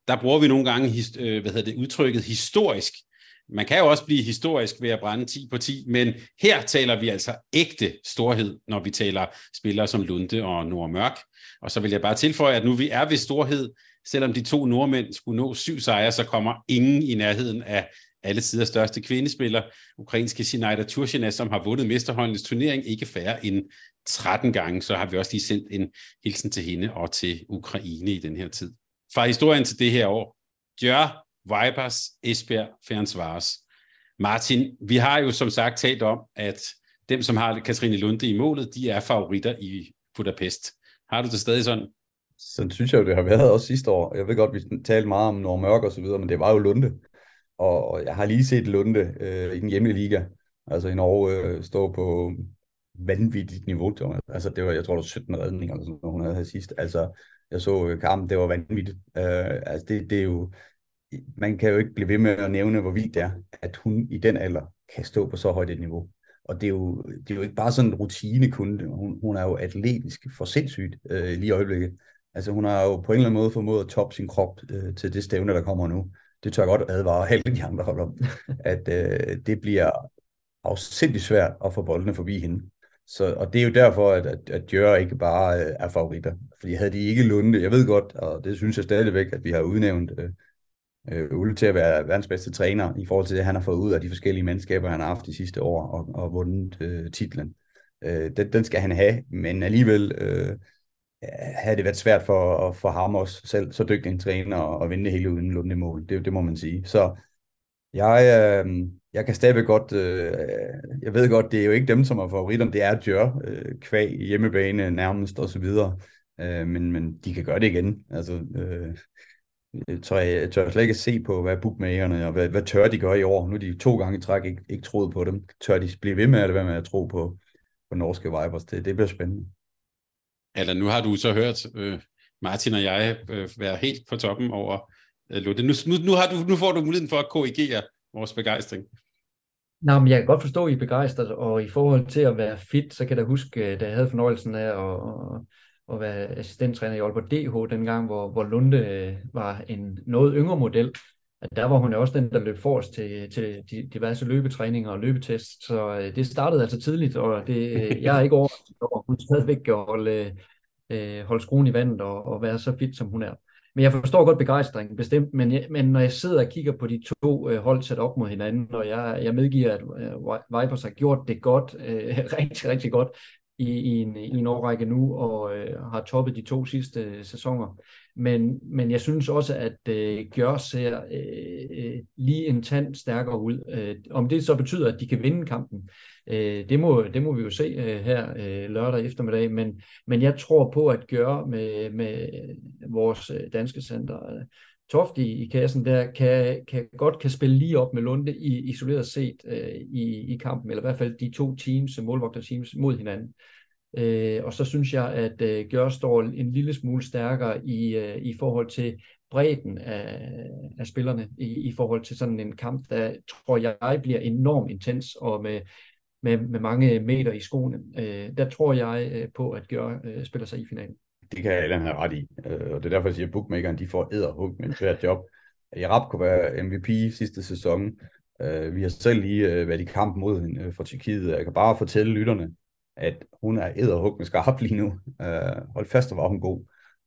der bruger vi nogle gange øh, hvad hedder det, udtrykket historisk. Man kan jo også blive historisk ved at brænde 10 på 10, men her taler vi altså ægte storhed, når vi taler spillere som Lunde og Nora Mørk. Og så vil jeg bare tilføje, at nu vi er ved storhed, selvom de to nordmænd skulle nå syv sejre, så kommer ingen i nærheden af alle tider største kvindespiller, ukrainske Sinaida Turchina, som har vundet mesterhåndenes turnering ikke færre end 13 gange, så har vi også lige sendt en hilsen til hende og til Ukraine i den her tid. Fra historien til det her år. Djør, Vipers, Esbjerg, Fernsvares. Martin, vi har jo som sagt talt om, at dem, som har Katrine Lunde i målet, de er favoritter i Budapest. Har du det stadig sådan? Sådan synes jeg jo, det har været også sidste år. Jeg ved godt, vi talte meget om Norge Mørk og så videre, men det var jo Lunde. Og jeg har lige set Lunde øh, i den hjemlige liga, altså i Norge, øh, stå på vanvittigt niveau. Altså det var, jeg tror, det var 17 redninger, eller sådan, hun havde sidst. Altså, jeg så øh, kampen, det var vanvittigt. Øh, altså det, det er jo, man kan jo ikke blive ved med at nævne, hvor vildt det er, at hun i den alder kan stå på så højt et niveau. Og det er jo, det er jo ikke bare sådan en rutinekunde. Hun, hun er jo atletisk for sindssygt øh, lige i øjeblikket. Altså hun har jo på en eller anden måde formået at toppe sin krop øh, til det stævne, der kommer nu. Det tør jeg godt advare alle de andre hold om, at øh, det bliver afsindig svært at få boldene forbi hende. Så, og det er jo derfor, at, at, at Jør ikke bare øh, er favoritter. Fordi havde de ikke Lunde, jeg ved godt, og det synes jeg stadigvæk, at vi har udnævnt øh, øh, Ulle til at være verdens bedste træner, i forhold til det, han har fået ud af de forskellige mandskaber, han har haft de sidste år, og, og vundet øh, titlen. Øh, den, den skal han have, men alligevel øh, havde det været svært for, for ham også selv, så dygtig en træner, at vinde det hele uden Lunde mål. Det, det må man sige. Så jeg, øh, jeg kan stadigvæk godt, øh, jeg ved godt, det er jo ikke dem, som er favoritterne, det er Djør, øh, kvæg, hjemmebane nærmest og så videre, øh, men, men de kan gøre det igen. Altså, øh, jeg tør, jeg tør slet ikke se på, hvad bookmakerne og hvad, hvad tør de gøre i år. Nu er de to gange i træk ikke, ikke troet på dem. Tør de blive ved med at være med at tro på, på norske Vipers? Det, det bliver spændende. Eller nu har du så hørt øh, Martin og jeg øh, være helt på toppen over øh, Lutte. Nu, nu, nu, har du, nu får du muligheden for at korrigere vores begejstring. Nå, men jeg kan godt forstå, at I er begejstret, og i forhold til at være fit, så kan jeg huske, da jeg havde fornøjelsen af at, at være assistenttræner i Aalborg DH dengang, hvor, hvor Lunde øh, var en noget yngre model. At der var hun også den, der løb forrest til, til de diverse løbetræninger og løbetests. Så øh, det startede altså tidligt, og det, øh, jeg er ikke over, at hun stadigvæk kan holde, øh, holde skruen i vandet og, og være så fit, som hun er. Men jeg forstår godt begejstringen, bestemt, men, jeg, men når jeg sidder og kigger på de to øh, hold sat op mod hinanden, og jeg, jeg medgiver, at øh, Vipers har gjort det godt, øh, rigtig, rigtig godt i, i, en, i en årrække nu, og øh, har toppet de to sidste øh, sæsoner. Men, men jeg synes også, at øh, Gjør ser øh, øh, lige en tand stærkere ud. Øh, om det så betyder, at de kan vinde kampen, øh, det, må, det må vi jo se øh, her øh, lørdag eftermiddag. Men, men jeg tror på, at Gjør med, med vores øh, danske center, øh, Toft i, i kassen der, kan, kan godt kan spille lige op med Lunde i, isoleret set øh, i, i kampen, eller i hvert fald de to teams, målvogter-teams, mod hinanden. Øh, og så synes jeg, at øh, Gjør står en lille smule stærkere i, øh, i forhold til bredden af, af spillerne, i, i forhold til sådan en kamp, der tror jeg bliver enormt intens, og med, med, med mange meter i skoene. Øh, der tror jeg øh, på, at Gjør øh, spiller sig i finalen. Det kan Allan have ret i, øh, og det er derfor, jeg siger, at bookmakeren de får æderhugt med et svært job. Jarab kunne være MVP sidste sæson. Øh, vi har selv lige øh, været i kamp mod hende øh, for Tyrkiet. Jeg kan bare fortælle lytterne, at hun er æderhugt med skarp lige nu. Øh, hold fast, hvor var hun god.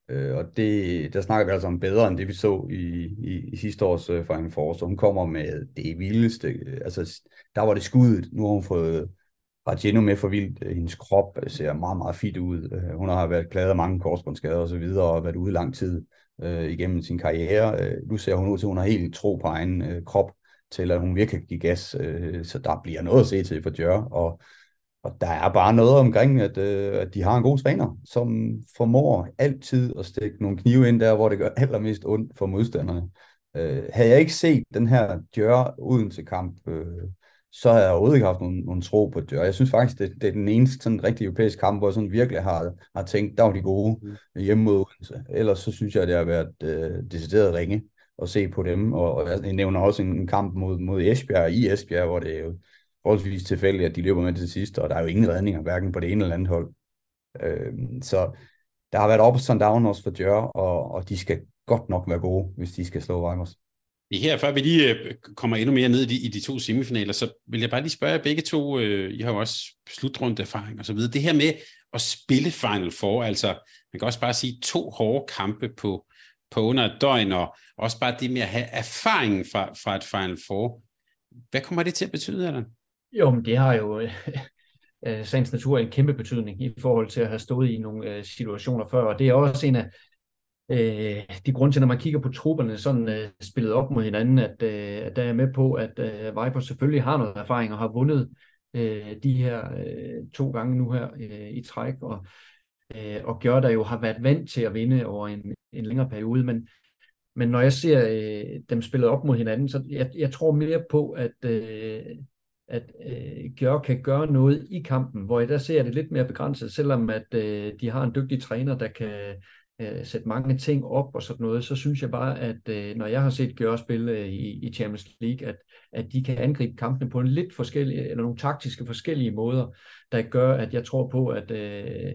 Øh, og det, der snakker vi altså om bedre end det, vi så i, i, i sidste års øh, Final Four. Så hun kommer med det vildeste. Altså, der var det skuddet. Nu har hun fået Ragino med for vildt. Hendes krop ser meget, meget fit ud. Øh, hun har været klaget af mange korsbåndsskader og så videre, og været ude lang tid øh, igennem sin karriere. Øh, nu ser hun ud til, at hun har helt tro på egen øh, krop, til at hun virkelig kan give gas. Øh, så der bliver noget at se til for Djør, og, og der er bare noget omkring, at, øh, at de har en god træner, som formår altid at stikke nogle knive ind der, hvor det gør allermest ondt for modstanderne. Øh, havde jeg ikke set den her Djør uden til kamp, øh, så har jeg overhovedet ikke haft nogen, nogen tro på det. Og jeg synes faktisk, det, det er den eneste sådan rigtig europæiske kamp, hvor jeg sådan virkelig har, har tænkt, der var de gode mm. hjemme mod Odense. Ellers så synes jeg, det har været øh, decideret ringe. at se på dem, og, og jeg nævner også en, en kamp mod, mod Esbjerg i Esbjerg, hvor det er jo forholdsvis tilfældigt, at de løber med til sidst, og der er jo ingen redninger, hverken på det ene eller andet hold. Øh, så der har været op og down også for Djør, og, og de skal godt nok være gode, hvis de skal slå Weimers. Det her, før vi lige øh, kommer endnu mere ned i de, i de to semifinaler, så vil jeg bare lige spørge jer begge to, øh, I har jo også slutrunde erfaring og så videre. Det her med at spille Final Four, altså man kan også bare sige to hårde kampe på, på under et døgn, og også bare det med at have erfaringen fra, fra et Final Four. Hvad kommer det til at betyde, Allan? Jo, men det har jo øh, øh, sagens natur en kæmpe betydning i forhold til at have stået i nogle øh, situationer før, og det er også en af øh, de grund til, når man kigger på trupperne sådan øh, spillet op mod hinanden, at, øh, at der er med på, at øh, Viper selvfølgelig har noget erfaring og har vundet øh, de her øh, to gange nu her øh, i træk, og, øh, og gør der jo har været vant til at vinde over en, en længere periode, men men når jeg ser øh, dem spillet op mod hinanden, så jeg, jeg tror mere på, at, øh, at øh, Gjør kan gøre noget i kampen, hvor jeg der ser det lidt mere begrænset, selvom at øh, de har en dygtig træner, der kan øh, sætte mange ting op og sådan noget, så synes jeg bare, at øh, når jeg har set Gør spille øh, i, i Champions League, at, at de kan angribe kampene på en lidt forskellige, eller nogle taktiske forskellige måder, der gør, at jeg tror på, at øh,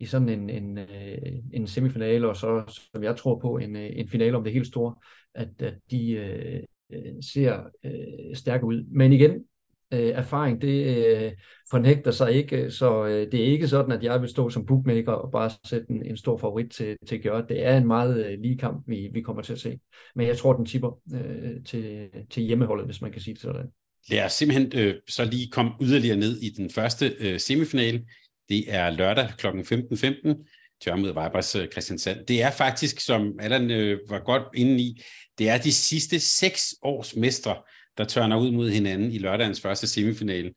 i sådan en, en, øh, en semifinale, og så som jeg tror på, en, øh, en finale om det helt store, at, at de øh, øh, ser øh, stærke ud. Men igen, øh, erfaring, det øh, fornægter sig ikke, øh, så øh, det er ikke sådan, at jeg vil stå som bookmaker og bare sætte en, en stor favorit til, til at gøre. Det er en meget øh, lige kamp, vi, vi kommer til at se. Men jeg tror, den tipper øh, til, til hjemmeholdet, hvis man kan sige det sådan. Lad os simpelthen øh, så lige komme yderligere ned i den første øh, semifinale. Det er lørdag kl. 15.15. Tør mod Vibers øh, Christiansand. Det er faktisk, som Allan øh, var godt inde i, det er de sidste seks års mestre, der tørner ud mod hinanden i lørdagens første semifinale.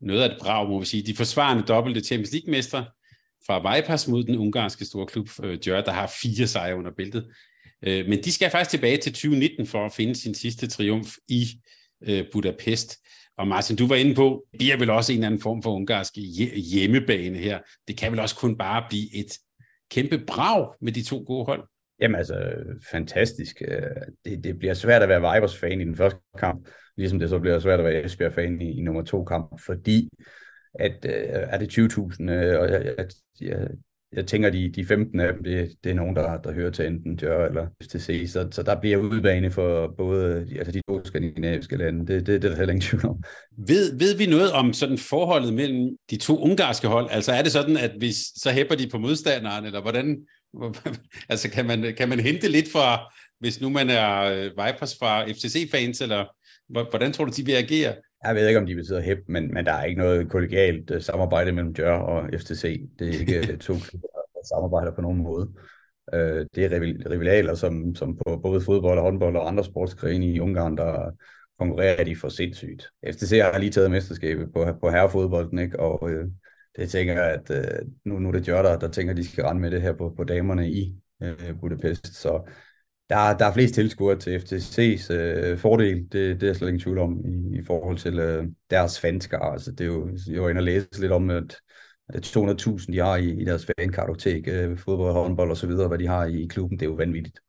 Noget af et brag, må vi sige. De forsvarende dobbelte Champions League-mestre fra Vipers mod den ungarske store klub øh, Djør, der har fire sejre under bæltet. Øh, men de skal faktisk tilbage til 2019 for at finde sin sidste triumf i øh, Budapest. Og Martin, du var inde på, det bliver vel også en eller anden form for ungarsk hjemmebane her. Det kan vel også kun bare blive et kæmpe brag med de to gode hold? Jamen altså, fantastisk. Øh, det, det bliver svært at være Vipers-fan i den første kamp, ligesom det så bliver svært at være Esbjerg-fan i, i nummer to kamp, fordi at, øh, er det 20.000, øh, og jeg, jeg, jeg, jeg tænker, de, de 15 af dem, det, det er nogen, der, der hører til enten Dør eller FTC, så, så der bliver udbane for både altså de to skandinaviske lande. Det, det, det er der heller ingen tvivl om. Ved, ved vi noget om sådan forholdet mellem de to ungarske hold? Altså er det sådan, at hvis så hæpper de på modstanderen, eller hvordan, altså kan man, kan man hente lidt fra, hvis nu man er øh, Vipers fra FCC-fans, eller hvordan tror du, de vil agere? Jeg ved ikke, om de betyder hæb, men, men der er ikke noget kollegialt uh, samarbejde mellem Dør og FTC. Det er ikke øh, to klubber, der samarbejder på nogen måde. Uh, det er rivalaler, som, som på både fodbold og håndbold og andre sportsgrene i Ungarn, der konkurrerer de for sindssygt. FTC har lige taget mesterskabet på, på herrefodbolden, ikke? og uh, det tænker jeg, at uh, nu, nu er det Dør, der, der tænker, at de skal rende med det her på, på damerne i uh, Budapest. Så der, der er flest tilskuere til FTC's øh, fordel, det, det er jeg slet ingen tvivl om, i, i forhold til øh, deres fanskar. Altså, det er jo, jeg var inde og læse lidt om, at, at 200.000 de har i, i deres fankartotek, øh, fodbold, håndbold og så videre, hvad de har i, i klubben, det er jo vanvittigt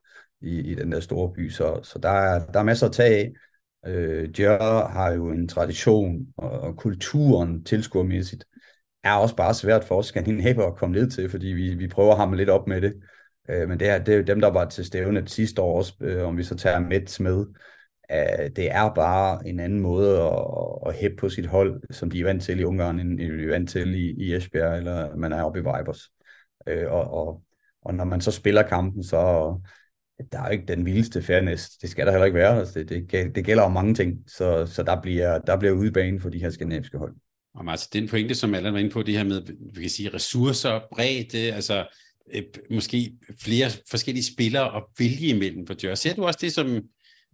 i, i den der store by. Så, så der, er, der er masser at tage af. Øh, Djør har jo en tradition, og, og kulturen tilskuermæssigt er også bare svært for os skandinaver at komme ned til, fordi vi, vi prøver at hamle lidt op med det. Øh, men det er, det er dem, der var til stævnet sidste år også, øh, om vi så tager Mets med. Øh, det er bare en anden måde at, at hæppe på sit hold, som de er vant til i Ungarn, end de er vant til i, i Esbjerg, eller man er oppe i Vibers. Øh, og, og, og når man så spiller kampen, så der er ikke den vildeste fairness. Det skal der heller ikke være. Altså, det, det, det gælder om mange ting, så, så der bliver, der bliver udebane for de her skandinaviske hold. Og altså, den pointe, som alle var inde på, det her med, vi kan sige, ressourcer, bredde, altså øh, måske flere forskellige spillere at vælge imellem for Djør. Ser du også det som,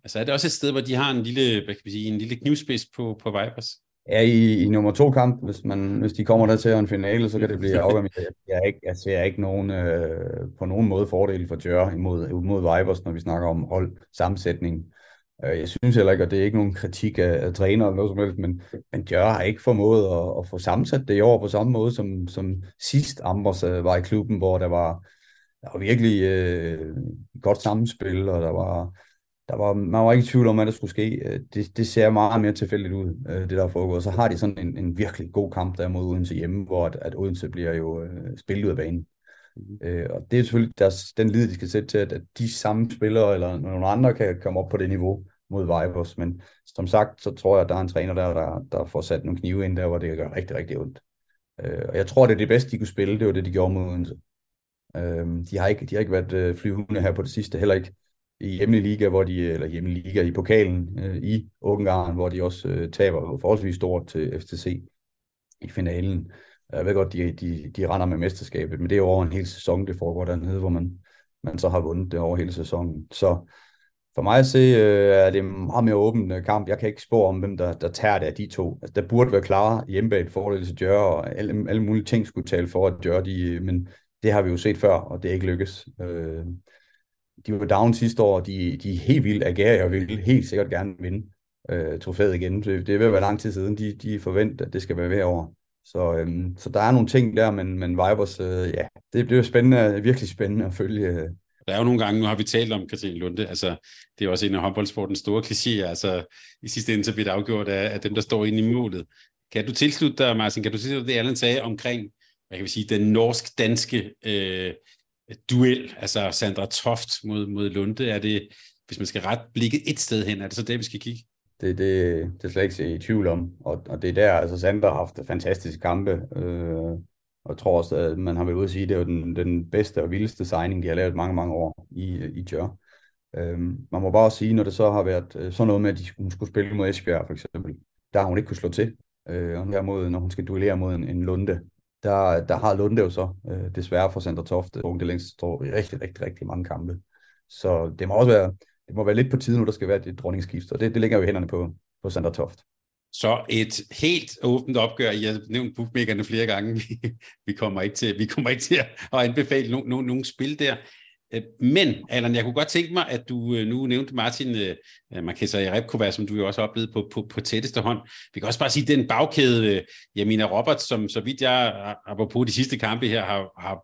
altså er det også et sted, hvor de har en lille, hvad kan vi sige, en lille knivspids på, på Vipers? Ja, i, i nummer to kamp, hvis, man, hvis de kommer der til en finale, så kan det blive afgørende. Jeg, jeg, ikke, jeg ser ikke nogen, øh, på nogen måde fordel for Djør imod, imod Vipers, når vi snakker om hold sammensætning. Øh, jeg synes heller ikke, og det er ikke nogen kritik af, af træner eller noget som helst, men, men Djør har ikke formået at, at få sammensat det i år på samme måde, som, som sidst Ambers øh, var i klubben, hvor der var, der var virkelig øh, godt sammenspil, og der var der var, man var ikke i tvivl om, hvad der skulle ske. Øh, det, det ser meget mere tilfældigt ud, det der foregår. Så har de sådan en, en virkelig god kamp der mod Odense hjemme, hvor at, at Odense bliver jo øh, spillet ud af banen. Mm-hmm. Øh, og det er selvfølgelig deres, den lid, de skal sætte til, at, at de samme spillere eller nogle andre kan komme op på det niveau mod Vipers. Men som sagt, så tror jeg, at der er en træner der, der, der får sat nogle knive ind der, hvor det gør rigtig, rigtig ondt. Øh, og jeg tror, det er det bedste, de kunne spille, det var det, de gjorde mod Odense. Øh, de, har ikke, de har ikke været øh, flyvende her på det sidste, heller ikke i hjemlig liga, hvor de, eller hjemlig liga i pokalen øh, i Ungarn, hvor de også øh, taber forholdsvis stort til FTC i finalen. Jeg ved godt, de, de, de render med mesterskabet, men det er jo over en hel sæson, det foregår dernede, hvor man, man så har vundet det over hele sæsonen. Så for mig at se, øh, er det en meget mere åben øh, kamp. Jeg kan ikke spå om, hvem der, der tager det af de to. Altså, der burde være klare hjemmebane fordel til Djør, og alle, alle mulige ting skulle tale for, at Djør, de, øh, men det har vi jo set før, og det er ikke lykkes. Øh, de var down sidste år, de, de er helt vildt agerige og vil helt sikkert gerne vinde øh, trofæet igen. Det, det er ved at være lang tid siden, de, de forventer, at det skal være hver år. Så, øhm, så der er nogle ting der, men, men Vibers, øh, ja, det bliver spændende, virkelig spændende at følge. Øh. Der er jo nogle gange, nu har vi talt om Katrine Lunde, altså det er også en af håndboldsportens store klichéer, altså i sidste ende så bliver det afgjort af, af dem, der står inde i målet. Kan du tilslutte dig, Martin, kan du tilslutte det, Allan sagde omkring, hvad kan vi sige, den norsk-danske øh, duel, altså Sandra Toft mod, mod Lunde, er det, hvis man skal ret blikket et sted hen, er det så det, vi skal kigge? Det, det, det er slet ikke i tvivl om, og, og det er der, altså Sandra har haft fantastiske kampe, øh, og jeg tror også, at man har været ude at sige, at det er den, den bedste og vildeste signing, de har lavet mange, mange år i, i Jør. Øh, man må bare sige, når det så har været øh, sådan noget med, at de, hun skulle spille mod Esbjerg for eksempel, der har hun ikke kunne slå til. Øh, og derimod, når hun skal duellere mod en, en Lunde, der, der har Lunde jo så øh, desværre for Sandra Tofte det længst står i rigtig, rigtig, rigtig mange kampe. Så det må også være, det må være lidt på tide nu, der skal være et dronningsskift, og det, det ligger jo i hænderne på, på Sandra Toft. Så et helt åbent opgør. Jeg har nævnt bookmakerne flere gange. Vi, vi, kommer, ikke til, vi kommer ikke til at anbefale nogen no, no, spil der. Øh, men, Allan, jeg kunne godt tænke mig, at du øh, nu nævnte Martin uh, Marquesa i Repkova, som du jo også har på, på, på tætteste hånd. Vi kan også bare sige, at den bagkæde, Jamina Roberts, som så vidt jeg, apropos de sidste kampe her, har, har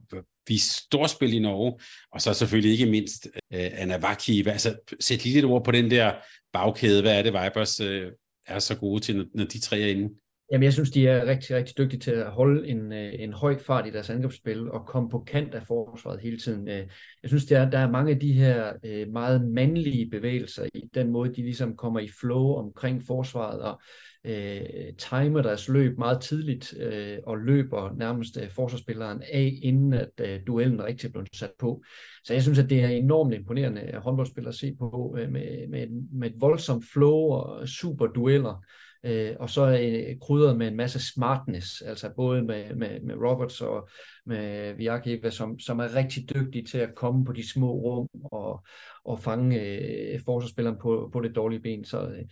vist storspil i Norge, og så selvfølgelig ikke mindst øh, Anna Vaki. Altså, sæt lige lidt ord på den der bagkæde. Hvad er det, Vibers øh, er så gode til, når, når de tre er inde? Jamen, jeg synes, de er rigtig, rigtig dygtige til at holde en, øh, en høj fart i deres angrebsspil og komme på kant af forsvaret hele tiden. Øh, jeg synes, der er, der er mange af de her øh, meget mandlige bevægelser i den måde, de ligesom kommer i flow omkring forsvaret og øh, timer deres løb meget tidligt øh, og løber nærmest øh, forsvarsspilleren af, inden at øh, duellen rigtig bliver sat på. Så jeg synes, at det er enormt imponerende håndboldspillere at se på øh, med, med, med et voldsomt flow og super dueller øh, og så øh, krydret med en masse smartness, altså både med, med, med Roberts og med Viakiva, som, som er rigtig dygtige til at komme på de små rum og, og fange øh, forsvarsspilleren på, på det dårlige ben. Så, øh,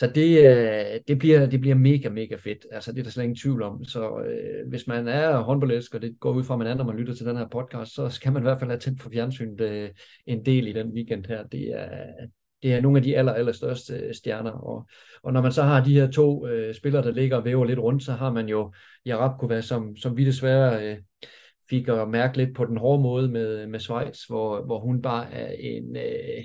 så det, øh, det, bliver, det bliver mega, mega fedt. Altså, det er der slet ingen tvivl om. Så øh, hvis man er håndboldelsker, og det går ud fra, at man er, når man lytter til den her podcast, så skal man i hvert fald have tændt for fjernsynet øh, en del i den weekend her. Det er, det er nogle af de aller, aller største øh, stjerner. Og, og når man så har de her to øh, spillere, der ligger og væver lidt rundt, så har man jo Jarabkova, som, som vi desværre øh, fik at mærke lidt på den hårde måde med, med Schweiz, hvor, hvor hun bare er en, øh,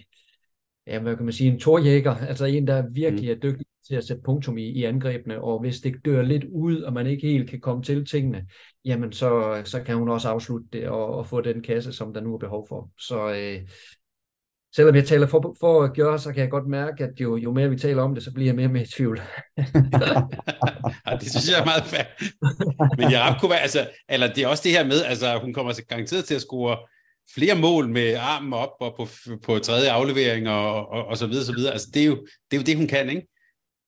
ja, hvad kan man sige, en torjæger, altså en, der virkelig mm. er dygtig til at sætte punktum i, i angrebene, og hvis det dør lidt ud, og man ikke helt kan komme til tingene, jamen så, så kan hun også afslutte det og, og få den kasse, som der nu er behov for. Så øh, selvom jeg taler for, for at gøre, så kan jeg godt mærke, at jo, jo mere vi taler om det, så bliver jeg mere og mere i tvivl. det synes jeg er meget fair. Men jeg kunne være, altså, eller det er også det her med, altså hun kommer garanteret til at score flere mål med armen op og på, på tredje aflevering og, og, og så videre, så videre. Altså det er, jo, det er jo det, hun kan, ikke?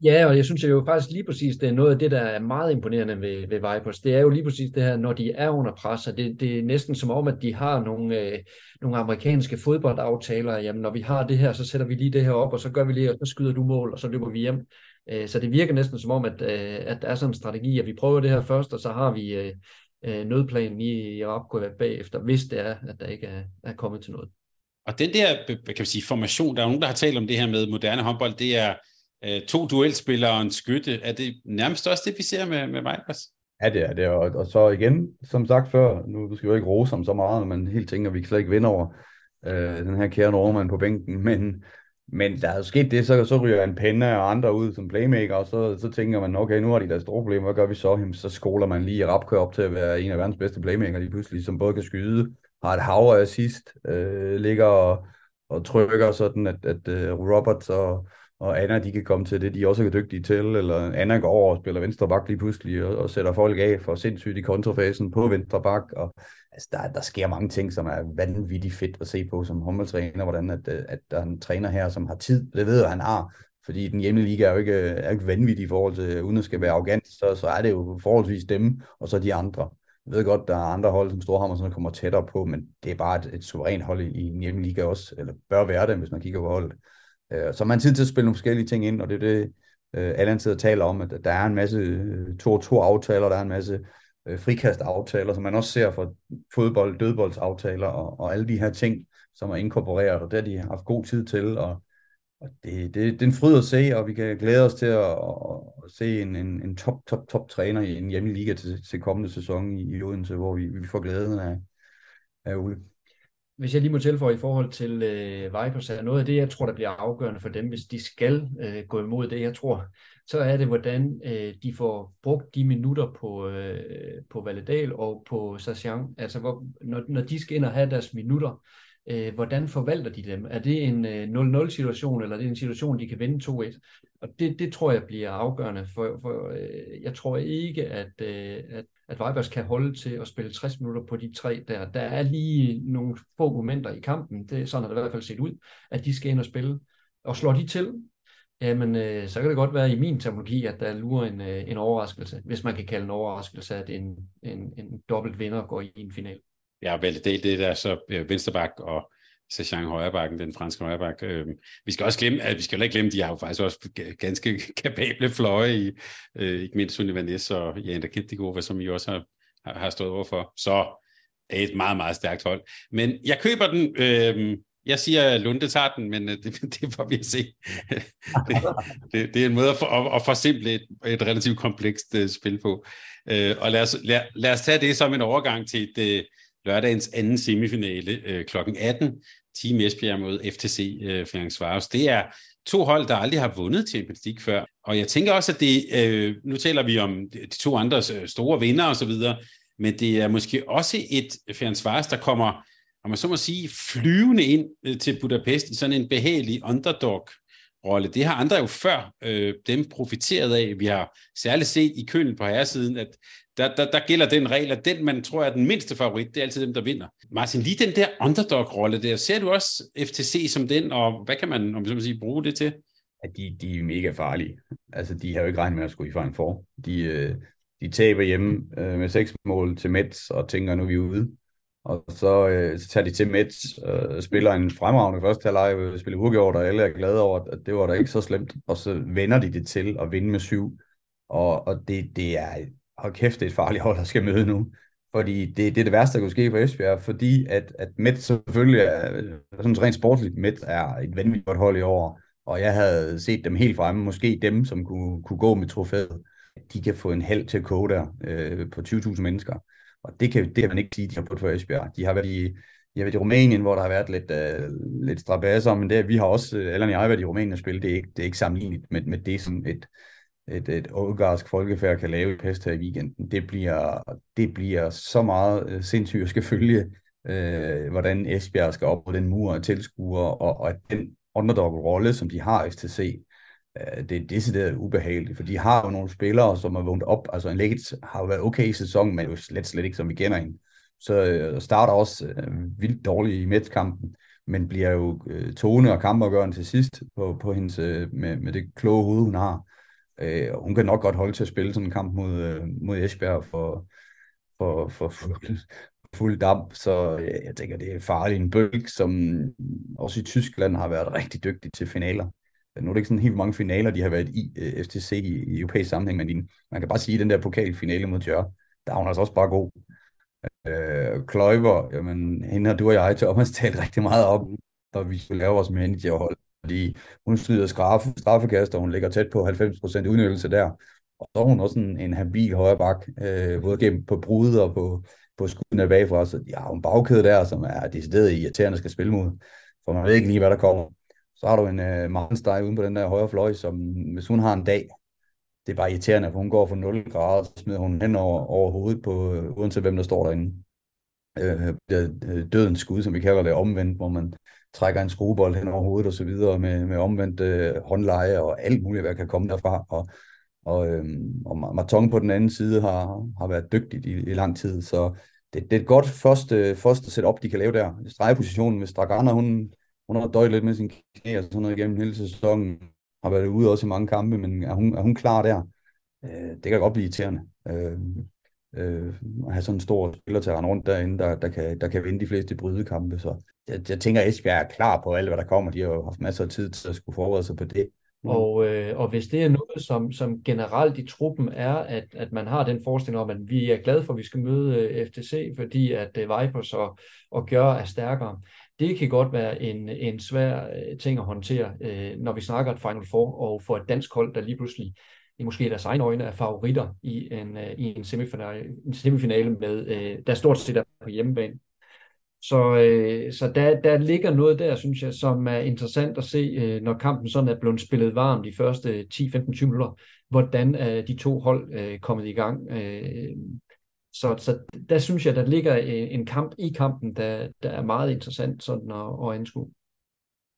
Ja, og jeg synes jo faktisk lige præcis, det er noget af det, der er meget imponerende ved, ved Vipers. Det er jo lige præcis det her, når de er under pres, og det, det er næsten som om, at de har nogle, øh, nogle amerikanske fodboldaftaler. Jamen, når vi har det her, så sætter vi lige det her op, og så gør vi lige, og så skyder du mål, og så løber vi hjem. Øh, så det virker næsten som om, at, øh, at der er sådan en strategi, at vi prøver det her først, og så har vi øh, øh nødplanen i, i opgave bagefter, hvis det er, at der ikke er, er kommet til noget. Og den der, kan man sige, formation, der er nogen, der har talt om det her med moderne håndbold, det er øh, to duelspillere og en skytte. Er det nærmest også det, vi ser med, med Vipers? Ja, det er det. Og, og så igen, som sagt før, nu skal vi jo ikke rose ham så meget, men helt tænker, at vi slet ikke vinde over øh, den her kære Norman på bænken. Men Men der er jo sket det, så, så ryger en penne og andre ud som playmaker, og så, så tænker man, okay, nu har de deres store problem, hvad gør vi så? Jamen, så skoler man lige Rapkør op til at være en af verdens bedste playmaker lige pludselig, som både kan skyde, har et hav af assist, øh, ligger og, og trykker sådan, at, at uh, Roberts og, og Anna, de kan komme til det, de også er dygtige til, eller Anna går over og spiller venstre bak lige pludselig, og, og sætter folk af for sindssygt i kontrafasen på venstre bak, og altså, der, der sker mange ting, som er vanvittigt fedt at se på som håndboldtræner, hvordan at, øh, at der er en træner her, som har tid, det ved jeg, han har, fordi den hjemlige liga er jo ikke, er ikke vanvittig i forhold til, uden at skal være arrogant, så, så er det jo forholdsvis dem, og så de andre. Jeg ved godt, der er andre hold, som Storhammer, sådan kommer tættere på, men det er bare et, et suverænt hold i, i en hjemlige liga også, eller bør være det, hvis man kigger på holdet. Øh, så man har tid til at spille nogle forskellige ting ind, og det er det, øh, Allan sidder og taler om, at der er en masse øh, 2-2-aftaler, der er en masse øh, frikast-aftaler, som man også ser for fodbold, dødboldsaftaler og, og alle de her ting, som er inkorporeret, og det har de haft god tid til, og, og det, det, det er en fryd at se, og vi kan glæde os til at, at, at se en, en, en top, top, top træner i en hjemmeliga til, til kommende sæson i, i Odense, hvor vi, vi får glæden af, af Ole hvis jeg lige må tilføje i forhold til øh, Vipers, er noget af det, jeg tror, der bliver afgørende for dem, hvis de skal øh, gå imod det, jeg tror, så er det, hvordan øh, de får brugt de minutter på, øh, på Valedal og på Sassan. Altså, hvor, når, når de skal ind og have deres minutter, øh, hvordan forvalter de dem? Er det en øh, 0-0 situation, eller er det en situation, de kan vinde 2-1? Og det, det tror jeg bliver afgørende, for, for øh, jeg tror ikke, at, øh, at at Vibers kan holde til at spille 60 minutter på de tre der. Der er lige nogle få momenter i kampen, det, sådan har det i hvert fald set ud, at de skal ind og spille. Og slår de til, jamen øh, så kan det godt være i min terminologi, at der lurer en, øh, en overraskelse, hvis man kan kalde en overraskelse, at en, en, en dobbelt vinder går i en final. Ja, valgt det, det der så øh, Vensterbak og Sachan Højrebakken, den franske højrebak. Øh, vi skal også glemme, at vi skal ikke glemme, de har jo faktisk også ganske kapable fløje i, øh, ikke mindst Sunni Vanessa og Janda Kittigova, som I også har, har, har stået overfor. Så er et meget, meget stærkt hold. Men jeg køber den, øh, jeg siger, at Lunde tager den, men øh, det, det får vi at se. det, det, det er en måde at, for, at, at forsimple et, et relativt komplekst uh, spil på. Uh, og lad os, lad, lad os tage det som en overgang til et, lørdagens anden semifinale øh, kl. 18. Team Esbjerg mod FTC øh, Ferencvaros. Det er to hold, der aldrig har vundet Champions League før. Og jeg tænker også, at det, øh, nu taler vi om de to andre øh, store vinder osv., men det er måske også et Ferencvaros, der kommer, om man så må sige, flyvende ind øh, til Budapest i sådan en behagelig underdog rolle. Det har andre jo før øh, dem profiteret af. Vi har særligt set i kølen på herresiden, at der, der, der gælder den regel, at den, man tror er den mindste favorit, det er altid dem, der vinder. Martin, lige den der underdog-rolle der, ser du også FTC som den, og hvad kan man, om man sige, bruge det til? At de, de er mega farlige. Altså, de har jo ikke regnet med at skulle i fejl for. De, øh, de taber hjemme øh, med seks mål til Mets, og tænker, nu er vi ude. Og så, øh, så tager de til Mets øh, og spiller en fremragende første halvleg, spiller uafgjort, og alle er glade over, at det var da ikke så slemt. Og så vender de det til at vinde med syv. Og, og det, det er hold kæft, det er et farligt hold, der skal møde nu. Fordi det, det er det værste, der kunne ske for Esbjerg, fordi at, at Midt selvfølgelig er, øh, sådan rent sportsligt, Midt er et vanvittigt godt hold i år, og jeg havde set dem helt fremme, måske dem, som kunne, kunne gå med trofæet, de kan få en halv til at koge der øh, på 20.000 mennesker. Og det kan, det kan man ikke sige, de har på for Esbjerg. De har været i, jeg ved, i Rumænien, hvor der har været lidt, øh, lidt strabasser, men det, vi har også, eller Allan og jeg har været i Rumænien og spille, det er ikke, det er ikke sammenlignet med, med det, som et, et, et ungarsk folkefærd kan lave i pest her i weekenden. Det bliver, det bliver så meget øh, sindssygt at skal følge, øh, hvordan Esbjerg skal op på den mur af tilskuere, og, og at den underdog-rolle, som de har i STC, øh, det er decideret ubehageligt, for de har jo nogle spillere, som har vågnet op. Altså en Leggett har jo været okay i sæsonen, men jo slet, slet ikke, som vi kender hende. Så øh, starter også øh, vildt dårligt i Mets-kampen, men bliver jo øh, tone og kampafgørende til sidst på, på hendes, øh, med, med det kloge hoved, hun har. Øh, hun kan nok godt holde til at spille sådan en kamp mod, øh, mod Esbjerg for, for, for fuld, fuld damp, så jeg, jeg tænker, det er farligt. En bølg, som også i Tyskland har været rigtig dygtig til finaler. Øh, nu er det ikke sådan helt mange finaler, de har været i øh, FTC i, i europæisk sammenhæng, men man kan bare sige, at den der pokalfinale mod Tjør, der er hun altså også bare god. Øh, Kløjber, jamen, hende har du og jeg, Thomas, talt rigtig meget om, når vi skulle lave vores managerhold fordi hun skyder straffe, straffekast, og hun ligger tæt på 90% udnyttelse der. Og så er hun også en, en habil højre bak, øh, både gennem på brud og på, på skuddene bagfra. Så de har en bagkæde der, som er decideret irriterende skal spille mod. For man ved ikke lige, hvad der kommer. Så har du en øh, Martenstein uden på den der højre fløj, som hvis hun har en dag, det er bare irriterende, for hun går for 0 grader, så smider hun hen over, over hovedet på, uh, uanset hvem der står derinde. Øh, det øh, dødens skud, som vi kalder det, omvendt, hvor man trækker en skruebold hen over hovedet og så videre med, med omvendt øh, håndleje og alt muligt, hvad kan komme derfra. Og, og, øhm, og Marton på den anden side har, har været dygtigt i, i lang tid, så det, det er et godt første, første setup, de kan lave der. Stregepositionen, hvis Stragana, hun, hun har døjet lidt med sin knæ og sådan noget igennem hele sæsonen, har været ude også i mange kampe, men er hun, er hun klar der? Øh, det kan godt blive irriterende. Øh, øh, at have sådan en stor spiller til at rende rundt derinde, der, der, kan, der kan vinde de fleste brydekampe. Så jeg, jeg tænker, at Esbjerg er klar på alt, hvad der kommer. De har jo haft masser af tid til at skulle forberede sig på det. Mm. Og, øh, og hvis det er noget, som, som generelt i truppen er, at, at man har den forestilling om, at vi er glade for, at vi skal møde øh, FTC, fordi at øh, Vipers og, og Gør er stærkere, det kan godt være en, en svær øh, ting at håndtere, øh, når vi snakker et Final Four, og for et dansk hold, der lige pludselig i måske deres egne øjne er favoritter i en, øh, i en, semifinale, en semifinale, med, øh, der stort set er på hjemmebane. Så, øh, så der, der ligger noget der, synes jeg, som er interessant at se, øh, når kampen sådan er blevet spillet varm de første 10-15-20 minutter, hvordan er de to hold øh, kommet i gang. Øh, så, så der synes jeg, der ligger en, en kamp i kampen, der, der er meget interessant sådan at, at anskue.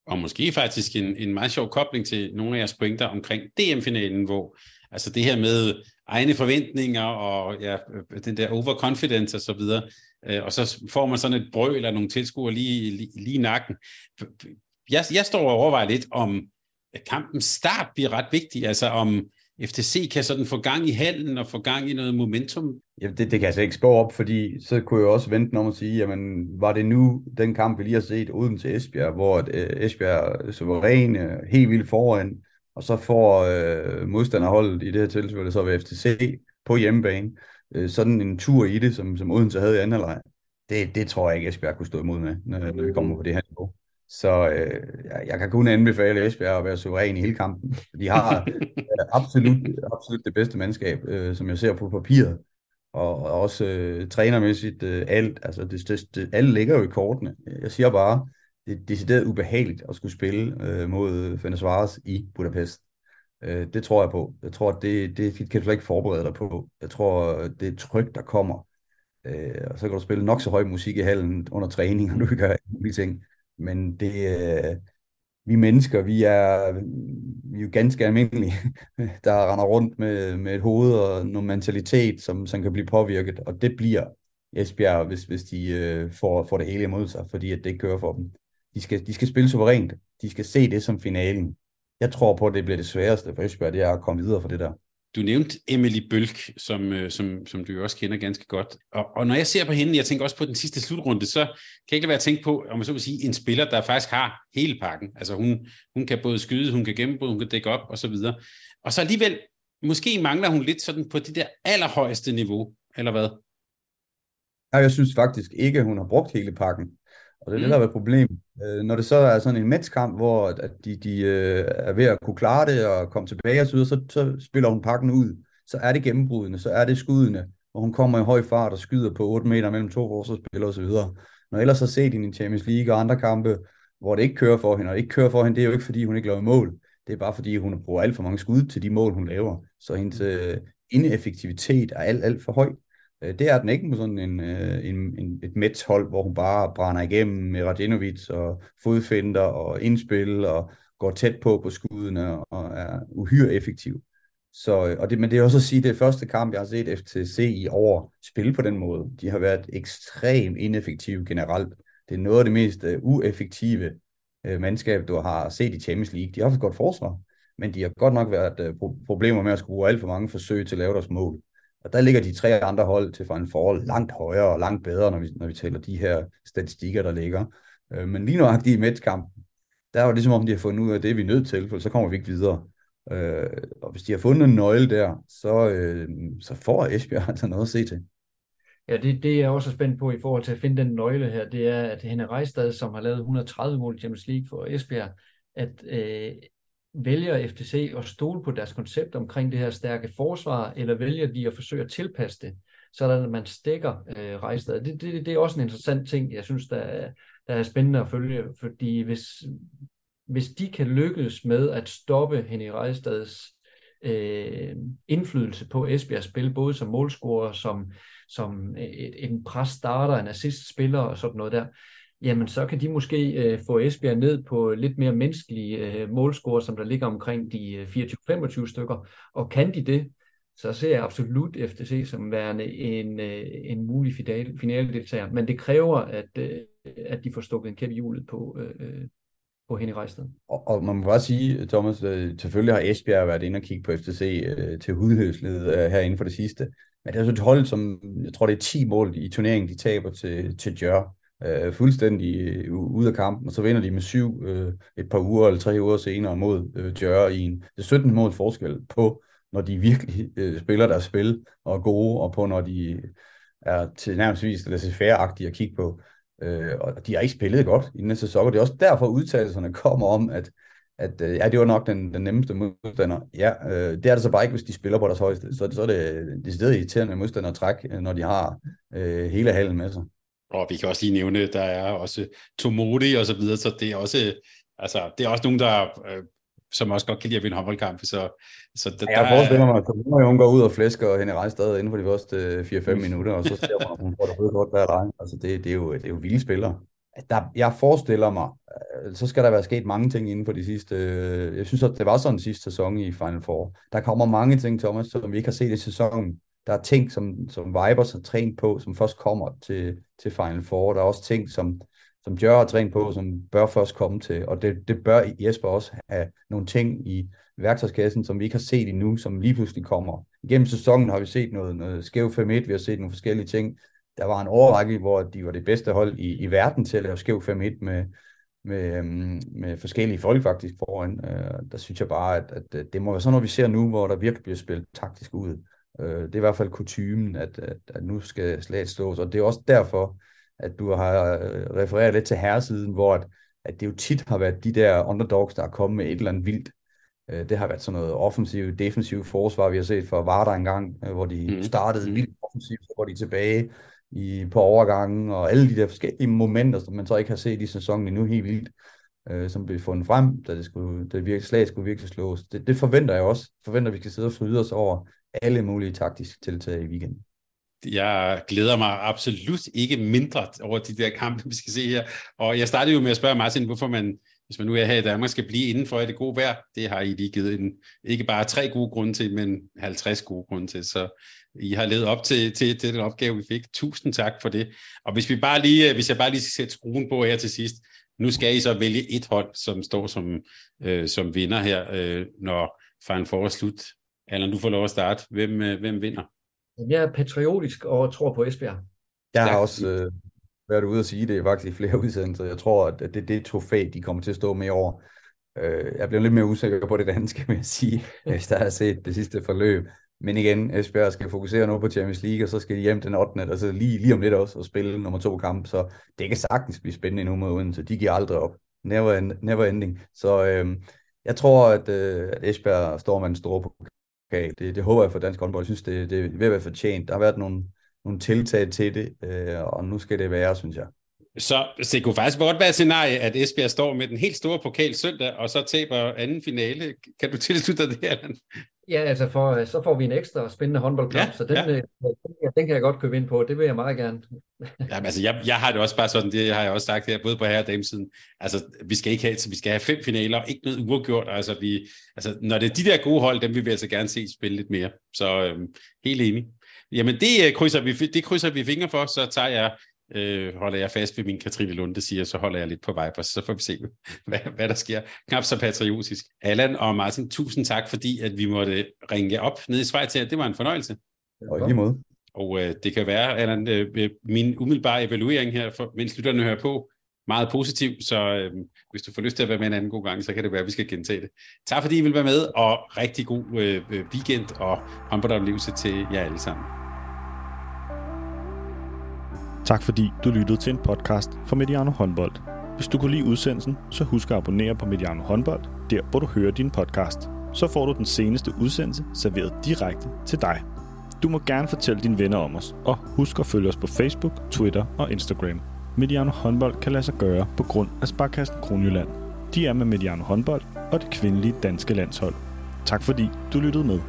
Og måske faktisk en, en meget sjov kobling til nogle af jeres pointer omkring DM-finalen, hvor altså det her med egne forventninger og ja, den der overconfidence og så videre, øh, og så får man sådan et brøl eller nogle tilskuere lige, lige, lige i nakken. Jeg, jeg står og overvejer lidt, om kampens start bliver ret vigtig, altså om FTC kan sådan få gang i halen og få gang i noget momentum. Ja, det, det kan jeg slet ikke spå op, fordi så kunne jeg også vente om at sige, jamen var det nu den kamp, vi lige har set uden til Esbjerg, hvor øh, Esbjerg er suveræne, øh, helt vildt foran, og så får øh, modstanderholdet i det her tilfælde så ved FTC på hjemmebane, øh, sådan en tur i det, som, som Odense havde i anden halvleg. Det, det tror jeg ikke, Esbjerg kunne stå imod med, når, når vi kommer på det her niveau. Så øh, jeg, kan kun anbefale Esbjerg at være suveræn i hele kampen. De har øh, absolut, absolut det bedste mandskab, øh, som jeg ser på papiret. Og, og også øh, trænermæssigt øh, alt. Altså det, det, det, alle ligger jo i kortene. Jeg siger bare, det er decideret ubehageligt at skulle spille øh, mod Fenersvares i Budapest. Øh, det tror jeg på. Jeg tror, det, det kan du ikke forberede dig på. Jeg tror, det er tryk, der kommer. Øh, og så kan du spille nok så høj musik i hallen under træning, og du kan gøre de ting. Men det, øh, vi mennesker, vi er, vi er jo ganske almindelige, der render rundt med, med et hoved og nogle mentalitet, som, som kan blive påvirket. Og det bliver Esbjerg, hvis, hvis de øh, får, får det hele imod sig, fordi at det ikke kører for dem. De skal, de skal spille suverænt. De skal se det som finalen. Jeg tror på, at det bliver det sværeste for Esbjerg, det er at komme videre fra det der. Du nævnte Emily Bølk, som, øh, som, som du jo også kender ganske godt. Og, og når jeg ser på hende, jeg tænker også på den sidste slutrunde, så kan jeg ikke lade være at tænke på, om man så vil sige, en spiller, der faktisk har hele pakken. Altså hun, hun kan både skyde, hun kan gennembryde, hun kan dække op og så videre. Og så alligevel, måske mangler hun lidt sådan på det der allerhøjeste niveau, eller hvad? Ja, jeg synes faktisk ikke, at hun har brugt hele pakken. Og det er mm. det, der er et problem. Øh, når det så er sådan en matchkamp, hvor at de, de øh, er ved at kunne klare det og komme tilbage og så, videre, så, så spiller hun pakken ud. Så er det gennembrudene, så er det skuddene, hvor hun kommer i høj fart og skyder på 8 meter mellem to forsvarsspillere osv. Når ellers har set hende i Champions League og andre kampe, hvor det ikke kører for hende, og ikke kører for hende, det er jo ikke fordi, hun ikke laver mål. Det er bare fordi, hun bruger alt for mange skud til de mål, hun laver. Så hendes øh, ineffektivitet er alt, alt for høj. Øh, det er den ikke med sådan en, øh, en, en, et Mets-hold, hvor hun bare brænder igennem med Radinovic og fodfinder og indspil og går tæt på på skuddene og er uhyre effektiv. Så, øh, og det, men det er også at sige, det er første kamp, jeg har set FTC i år spille på den måde. De har været ekstremt ineffektive generelt. Det er noget af det mest uh, ueffektive uh, mandskab, du har set i Champions League. De har haft et godt forsvar, men de har godt nok været uh, problemer med at skulle bruge alt for mange forsøg til at lave deres mål. Og der ligger de tre andre hold til for en forhold langt højere og langt bedre, når vi, når vi tæller de her statistikker, der ligger. Øh, men lige nøjagtigt i matchkampen, der er jo ligesom om, de har fundet ud af, det er vi nødt til, for så kommer vi ikke videre. Øh, og hvis de har fundet en nøgle der, så, øh, så får Esbjerg altså noget at se til. Ja, det, det er jeg også spændt på i forhold til at finde den nøgle her, det er, at Henne Rejstad, som har lavet 130 mål i Champions League for Esbjerg, at øh, vælger FTC at stole på deres koncept omkring det her stærke forsvar, eller vælger de at forsøge at tilpasse det, sådan at man stikker øh, Rejstad. Det, det, det er også en interessant ting, jeg synes, der er, der er spændende at følge, fordi hvis, hvis de kan lykkes med at stoppe Henning Rejstads øh, indflydelse på Esbjergs spil, både som målscorer, som, som et, en pres starter, en assist-spiller og sådan noget der, jamen så kan de måske øh, få Esbjerg ned på lidt mere menneskelige øh, målscorer, som der ligger omkring de øh, 24-25 stykker. Og kan de det, så ser jeg absolut FTC som værende en, øh, en mulig finale deltager. Men det kræver, at, øh, at de får stukket en kæp i hjulet på, øh, øh, på Henning Rejsted. Og, og man må bare sige, Thomas, øh, selvfølgelig har Esbjerg været inde og kigge på FTC øh, til hudløshed øh, her inden for det sidste. Men det er så et hold, som jeg tror, det er 10 mål i turneringen, de taber til, til Jør. Øh, fuldstændig øh, ude af kampen, og så vinder de med syv øh, et par uger eller tre uger senere mod øh, Jør i en 17 mål forskel på, når de virkelig øh, spiller deres spil og er gode, og på når de er til nærmest laissez-faire-agtige at kigge på. Øh, og de har ikke spillet godt i den sæson, og det er også derfor udtalelserne kommer om, at, at øh, ja, det var nok den, den nemmeste modstander. Ja, øh, det er det så bare ikke, hvis de spiller på deres højeste. Så, så er det det stedet irriterende modstander at trække, øh, når de har øh, hele halen med sig. Og vi kan også lige nævne, der er også Tomodi og så videre, så det er også, altså, det er også nogen, der øh, som også godt kan lide at vinde håndboldkampe. Så, så der, ja, jeg forestiller mig, at hun går ud og flæsker og hende rejser stadig inden for de første 4-5 mm. minutter, og så ser man, hun får det godt hver dag. Altså, det, det, er jo, det er jo vilde spillere. Der, jeg forestiller mig, øh, så skal der være sket mange ting inden for de sidste... Øh, jeg synes, at det var sådan sidste sæson i Final Four. Der kommer mange ting, Thomas, som vi ikke har set i sæsonen. Der er ting, som, som Vibers har trænet på, som først kommer til, til Final Four. Der er også ting, som, som Jør har trænet på, som bør først komme til. Og det, det bør Jesper også have nogle ting i værktøjskassen, som vi ikke har set endnu, som lige pludselig kommer. Gennem sæsonen har vi set noget, noget skæv 5-1, vi har set nogle forskellige ting. Der var en overrække, hvor de var det bedste hold i, i verden til at lave skæv 5-1 med, med, øhm, med forskellige folk faktisk foran. Øh, der synes jeg bare, at, at det må være sådan noget, vi ser nu, hvor der virkelig bliver spillet taktisk ud. Øh, det er i hvert fald kutumen, at, at, at nu skal slaget slås, og det er også derfor, at du har øh, refereret lidt til herresiden, hvor at, at det jo tit har været de der underdogs, der er kommet med et eller andet vildt. Øh, det har været sådan noget offensivt, defensivt forsvar, vi har set for Varder engang, øh, hvor de mm. startede mm. vildt offensivt, så går de tilbage i, på overgangen, og alle de der forskellige momenter, som man så ikke har set i sæsonen endnu helt vildt, øh, som blev fundet frem, da det, skulle, da det virkelig, slag skulle virkelig slås. Det, det forventer jeg også. Forventer, at vi skal sidde og fryde os over alle mulige taktiske tiltag i weekenden jeg glæder mig absolut ikke mindre over de der kampe, vi skal se her. Og jeg startede jo med at spørge Martin, hvorfor man, hvis man nu er her i Danmark, skal blive indenfor i det gode vejr. Det har I lige givet en, ikke bare tre gode grunde til, men 50 gode grunde til. Så I har levet op til, til, til den opgave, vi fik. Tusind tak for det. Og hvis, vi bare lige, øh, hvis jeg bare lige skal sætte skruen på her til sidst, nu skal I så vælge et hold, som står som, øh, som vinder her, øh, når Final Four er slut. Allan, du får lov at starte. Hvem, øh, hvem vinder? Jeg er patriotisk og tror på Esbjerg. Jeg har også øh, været ude og sige det faktisk i flere udsendelser. Jeg tror, at det er det trofæ, de kommer til at stå med i år. Øh, jeg bliver lidt mere usikker på det danske, vil jeg sige, hvis der har set det sidste forløb. Men igen, Esbjerg skal fokusere nu på Champions League, og så skal de hjem den 8. Altså lige, lige om lidt også og spille nummer to kamp. Så det kan sagtens blive spændende nu mod Odense. De giver aldrig op. Never, end, never ending. Så øh, jeg tror, at, øh, at Esbjerg står med en stor Okay, det, det håber jeg for dansk håndbold. Jeg synes, det, det er ved at være fortjent. Der har været nogle, nogle tiltag til det, øh, og nu skal det være, synes jeg. Så, så det kunne faktisk godt være et scenarie, at Esbjerg står med den helt store pokal søndag, og så taber anden finale. Kan du tilslutte dig det, Allan? Ja, altså for, så får vi en ekstra spændende håndboldkamp, ja, så den, ja. Øh, den, den kan jeg godt købe ind på. Det vil jeg meget gerne. Jamen, altså, jeg, jeg har det også bare sådan, det har jeg også sagt her, både på herre og damesiden. Altså, vi skal ikke have, vi skal have fem finaler, ikke noget uafgjort. Altså, vi, altså, når det er de der gode hold, dem vil vi altså gerne se spille lidt mere. Så øhm, helt enig. Jamen, det øh, krydser, vi, det krydser vi fingre for, så tager jeg øh, holder jeg fast ved min Katrine Lunde siger, så holder jeg lidt på Vipers, så får vi se, hvad, hvad der sker. Knap så patriotisk. Allan og Martin, tusind tak, fordi at vi måtte ringe op ned i Schweiz her. Det var en fornøjelse. Og i lige måde. Og øh, det kan være, Allan, øh, min umiddelbare evaluering her, for, mens lytterne hører på, meget positiv, så øh, hvis du får lyst til at være med en anden god gang, så kan det være, at vi skal gentage det. Tak fordi I vil være med, og rigtig god øh, øh weekend og håndboldoplevelse til jer alle sammen. Tak fordi du lyttede til en podcast fra Mediano Håndbold. Hvis du kunne lide udsendelsen, så husk at abonnere på Mediano Håndbold, der hvor du hører din podcast. Så får du den seneste udsendelse serveret direkte til dig. Du må gerne fortælle dine venner om os, og husk at følge os på Facebook, Twitter og Instagram. Mediano håndbold kan lade sig gøre på grund af Sparkassen Kronjylland. De er med Mediano håndbold og det kvindelige danske landshold. Tak fordi du lyttede med.